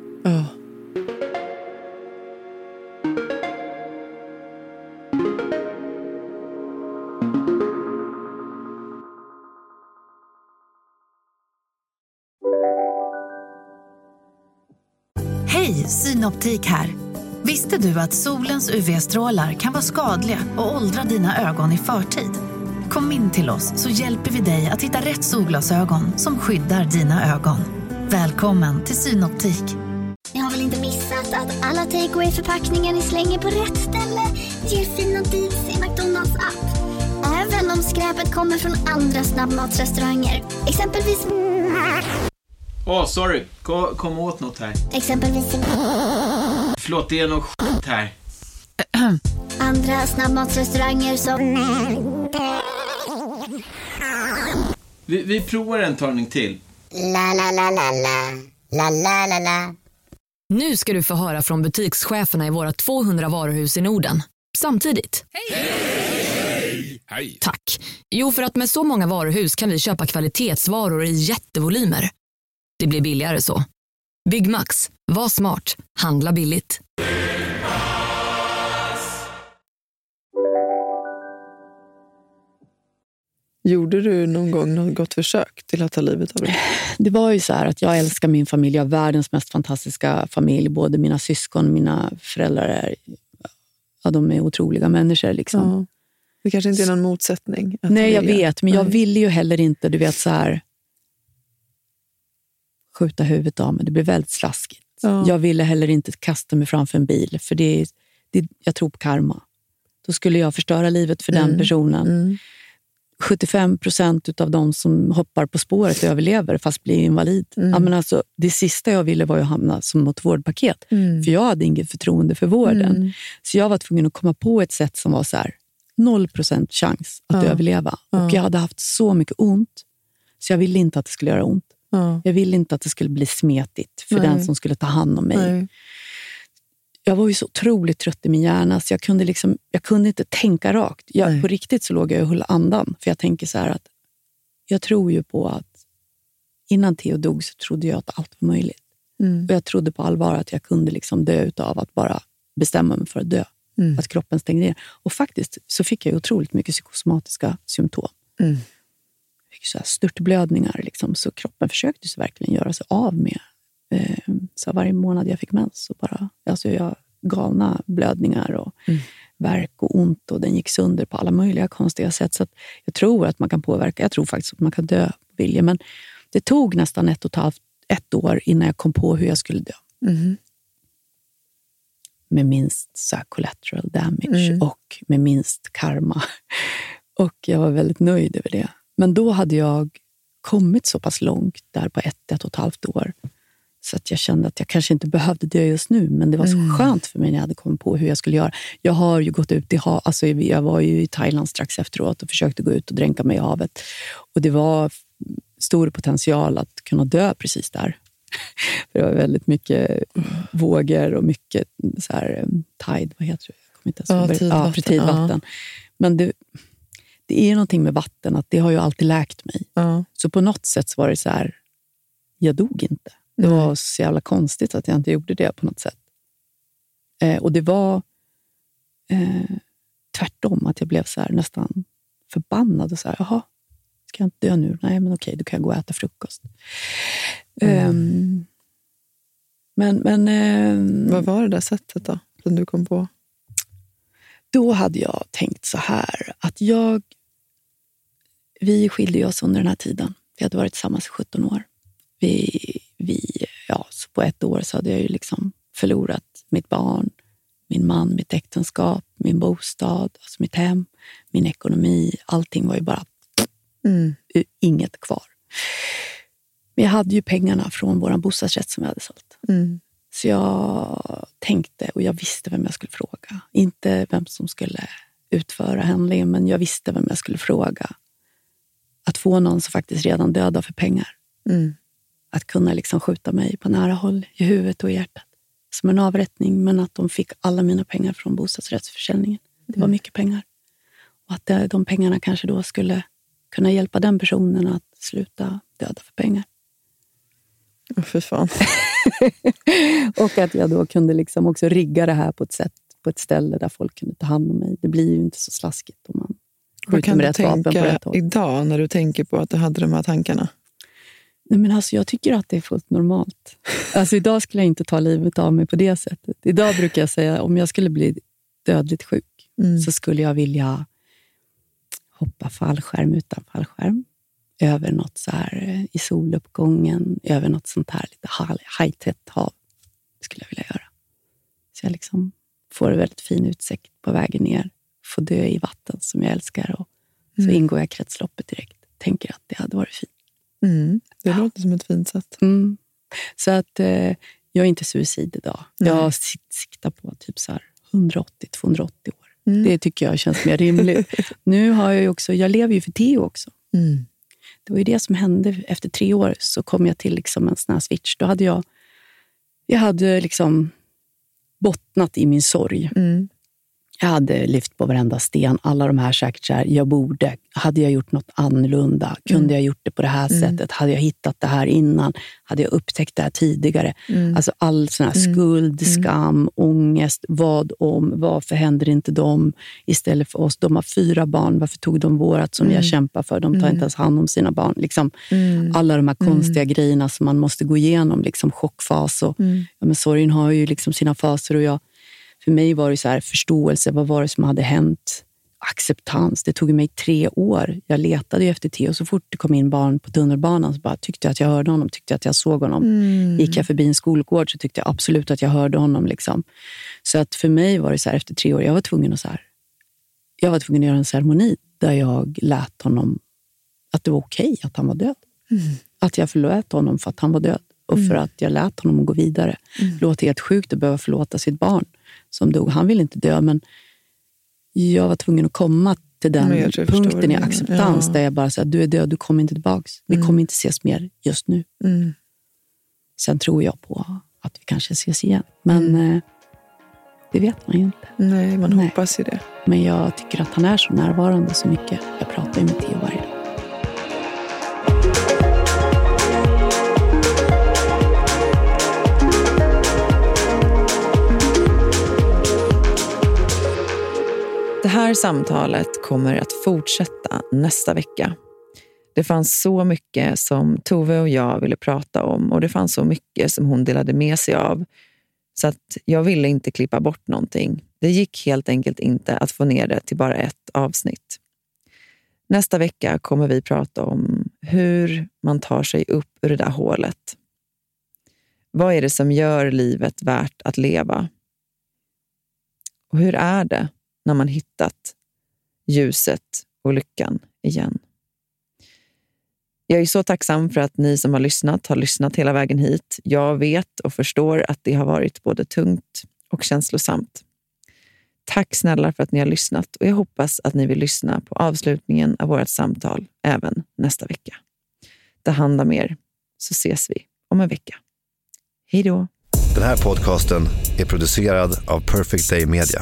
Synoptik här. Visste du att solens UV-strålar kan vara skadliga och åldra dina ögon i förtid? Kom in till oss så hjälper vi dig att hitta rätt solglasögon som skyddar dina ögon. Välkommen till Synoptik. Ni har väl inte missat att alla takeaway förpackningar ni slänger på rätt ställe ger fina deals i McDonalds app. Även om skräpet kommer från andra snabbmatsrestauranger. Exempelvis... Åh, sorry. Kom, kom åt något här. Exempelvis... Förlåt, det är något skit här. Andra snabbmatsrestauranger som... Vi, vi provar en talning till. La, la, la, la, la. La, la, la, la. Nu ska du få höra från butikscheferna i våra 200 varuhus i Norden. Samtidigt. Hej! Tack. Jo, för att med så många varuhus kan vi köpa kvalitetsvaror i jättevolymer. Det blir billigare så. Byggmax. Var smart. Handla billigt. Gjorde du någon gång något gott försök till att ta livet av dig? Det var ju så här att jag älskar min familj. Jag har världens mest fantastiska familj. Både mina syskon och mina föräldrar är, ja, de är otroliga människor. Liksom. Ja. Det kanske inte är någon motsättning. att Nej, jag vet. Men jag ville ju heller inte, du vet så här skjuta huvudet av mig. Det blir väldigt slaskigt. Ja. Jag ville heller inte kasta mig framför en bil, för det, det, jag tror på karma. Då skulle jag förstöra livet för den Mm. personen. Mm. 75 procent av de som hoppar på spåret överlever fast blir invalid. Mm. Ja, men alltså, det sista jag ville var att hamna som något vårdpaket. Mm. För jag hade inget förtroende för vården. Mm. Så jag var tvungen att komma på ett sätt som var så här, 0 procent chans att Ja. överleva. Och jag hade haft så mycket ont, så jag ville inte att det skulle göra ont. Ja. Jag ville inte att det skulle bli smetigt för Nej. den som skulle ta hand om mig. Nej. Jag var ju så otroligt trött i min hjärna så jag kunde, liksom, jag kunde inte tänka rakt. Jag, på riktigt så låg jag och höll andan. För jag tänker så här att jag tror ju på att innan Theo dog så trodde jag att allt var möjligt. Mm. Och jag trodde på allvar att jag kunde liksom dö av att bara bestämma mig för att dö. Mm. Att kroppen stängde ner. Och faktiskt så fick jag otroligt mycket psykosomatiska symptom. Mm. Fick så här störtblödningar. Liksom, så kroppen försökte så verkligen göra sig av med. Eh, så varje månad jag fick mens så bara, alltså jag galna blödningar och Mm. värk och ont och den gick sönder på alla möjliga konstiga sätt. Så jag tror att man kan påverka. Jag tror faktiskt att man kan dö på vilja. Men det tog nästan ett och ett halvt ett år innan jag kom på hur jag skulle dö. Mm. Med minst så collateral damage Mm. och med minst karma. Och jag var väldigt nöjd över det. Men då hade jag kommit så pass långt där på ett, ett och ett halvt år Så att jag kände att jag kanske inte behövde dö just nu, men det var så Mm. skönt för mig när jag hade kommit på hur jag skulle göra. Jag har ju gått ut i havet, alltså jag var ju i Thailand strax efteråt och försökte gå ut och dränka mig i havet. Och det var stor potential att kunna dö precis där. För det var väldigt mycket vågor och mycket så här, eh, tide, vad heter det? Jag kommer inte ens Ja, tidvatten, Ja, tidvatten. Men det, det är ju någonting med vatten, att det har ju alltid läkt mig. Ja. Så på något sätt var det så här, jag dog inte. Det var så jävla konstigt att jag inte gjorde det på något sätt. Eh, och det var eh, tvärtom, att jag blev så här, nästan förbannad. och så här, Jaha, ska jag inte dö nu? Nej, men okej, då kan jag gå och äta frukost. Ehm, men men ehm, Vad var det där sättet då, som du kom på? Då hade jag tänkt så här, att jag... Vi skilde oss under den här tiden. Vi hade varit tillsammans i 17 år. Vi, vi, ja, på ett år så hade jag ju liksom förlorat mitt barn, min man, mitt äktenskap, min bostad, alltså mitt hem, min ekonomi. Allting var ju bara Mm. inget kvar. Men jag hade ju pengarna från vår bostadsrätt som vi hade sålt. Mm. Så jag tänkte och jag visste vem jag skulle fråga. Inte vem som skulle utföra handlingen, men jag visste vem jag skulle fråga. Att få någon som faktiskt redan döda för pengar. Mm. Att kunna liksom skjuta mig på nära håll, i huvudet och i hjärtat. Som en avrättning, men att de fick alla mina pengar från bostadsrättsförsäljningen. Det var mycket pengar. Och att de pengarna kanske då skulle kunna hjälpa den personen att sluta döda för pengar. Fy fan. och att jag då kunde liksom också rigga det här på ett sätt, på ett ställe där folk kunde ta hand om mig. Det blir ju inte så slaskigt om man Vad skjuter kan med du rätt vapen på tänka rätt håll. idag när du tänker på att du hade de här tankarna? Nej, men alltså, jag tycker att det är fullt normalt. Alltså, idag skulle jag inte ta livet av mig på det sättet. Idag brukar jag säga om jag skulle bli dödligt sjuk Mm. så skulle jag vilja hoppa fallskärm utan fallskärm. Över något så här eh, i soluppgången, över något sånt här lite hajtätt hav. Det skulle jag vilja göra. Så jag liksom får en väldigt fin utsikt på vägen ner. Får dö i vatten som jag älskar och så Mm. ingår jag kretsloppet direkt. Tänker att det hade varit fint. Mm. Det låter som ett fint sätt. Mm. Så att eh, jag är inte suicid idag. Nej. Jag sik- siktar på typ så här 180-280 år. Mm. Det tycker jag känns mer rimligt. nu har jag ju också, jag lever ju för Theo också. Det var ju det som hände. Efter tre år så kom jag till liksom en sån här switch. Då hade jag, jag hade liksom bottnat i min sorg. Mm. Jag hade lyft på varenda sten. Alla de här säkert så här, jag borde. Hade jag gjort något annorlunda? Kunde Mm. jag gjort det på det här Mm. sättet? Hade jag hittat det här innan? Hade jag upptäckt det här tidigare? Mm. Alltså all sån här Mm. skuld, Mm. skam, ångest. Vad om? Varför händer inte dem istället för oss? De har fyra barn. Varför tog de vårat som Mm. jag kämpar för? De tar Mm. inte ens hand om sina barn. Liksom, Mm. Alla de här konstiga grejerna som man måste gå igenom. Liksom chockfas och Mm. ja, men sorgen har ju liksom sina faser. Och jag, för mig var det så här, förståelse. Vad var det som hade hänt? Acceptans. Det tog mig tre år. Jag letade efter Theo. Så fort det kom in barn på tunnelbanan så bara tyckte jag att jag hörde honom. Tyckte att jag såg honom. Mm. Gick jag förbi en skolgård så tyckte jag absolut att jag hörde honom. Liksom. Så att för mig var det så här, efter tre år, jag var tvungen att, så här, jag var tvungen att göra en ceremoni där jag lät honom, att det var okej att han var död. Mm. Att jag förlät honom för att han var död och för Mm. att jag lät honom gå vidare. Mm. Det låter helt sjukt att behöva förlåta sitt barn som dog. Han ville inte dö, men jag var tvungen att komma till den jag jag punkten i acceptans Ja. där jag bara sa du är död, du kommer inte tillbaks. Vi Mm. kommer inte ses mer just nu. Mm. Sen tror jag på att vi kanske ses igen. Men eh, det vet man ju inte. Nej, man Nej. hoppas ju det. Men jag tycker att han är så närvarande så mycket. Jag pratar ju med Theo varje dag. Här samtalet kommer att fortsätta nästa vecka. Det fanns så mycket som Tove och jag ville prata om och det fanns så mycket som hon delade med sig av. Så att jag ville inte klippa bort någonting. Det gick helt enkelt inte att få ner det till bara ett avsnitt. Nästa vecka kommer vi prata om hur man tar sig upp ur det där hålet. Vad är det som gör livet värt att leva? Och hur är det när man hittat ljuset och lyckan igen? Jag är så tacksam för att ni som har lyssnat har lyssnat hela vägen hit. Jag vet och förstår att det har varit både tungt och känslosamt. Tack snälla för att ni har lyssnat och jag hoppas att ni vill lyssna på avslutningen av vårt samtal även nästa vecka. Ta hand om er, så ses vi om en vecka. Hej då! Den här podcasten är producerad av Perfect Day Media.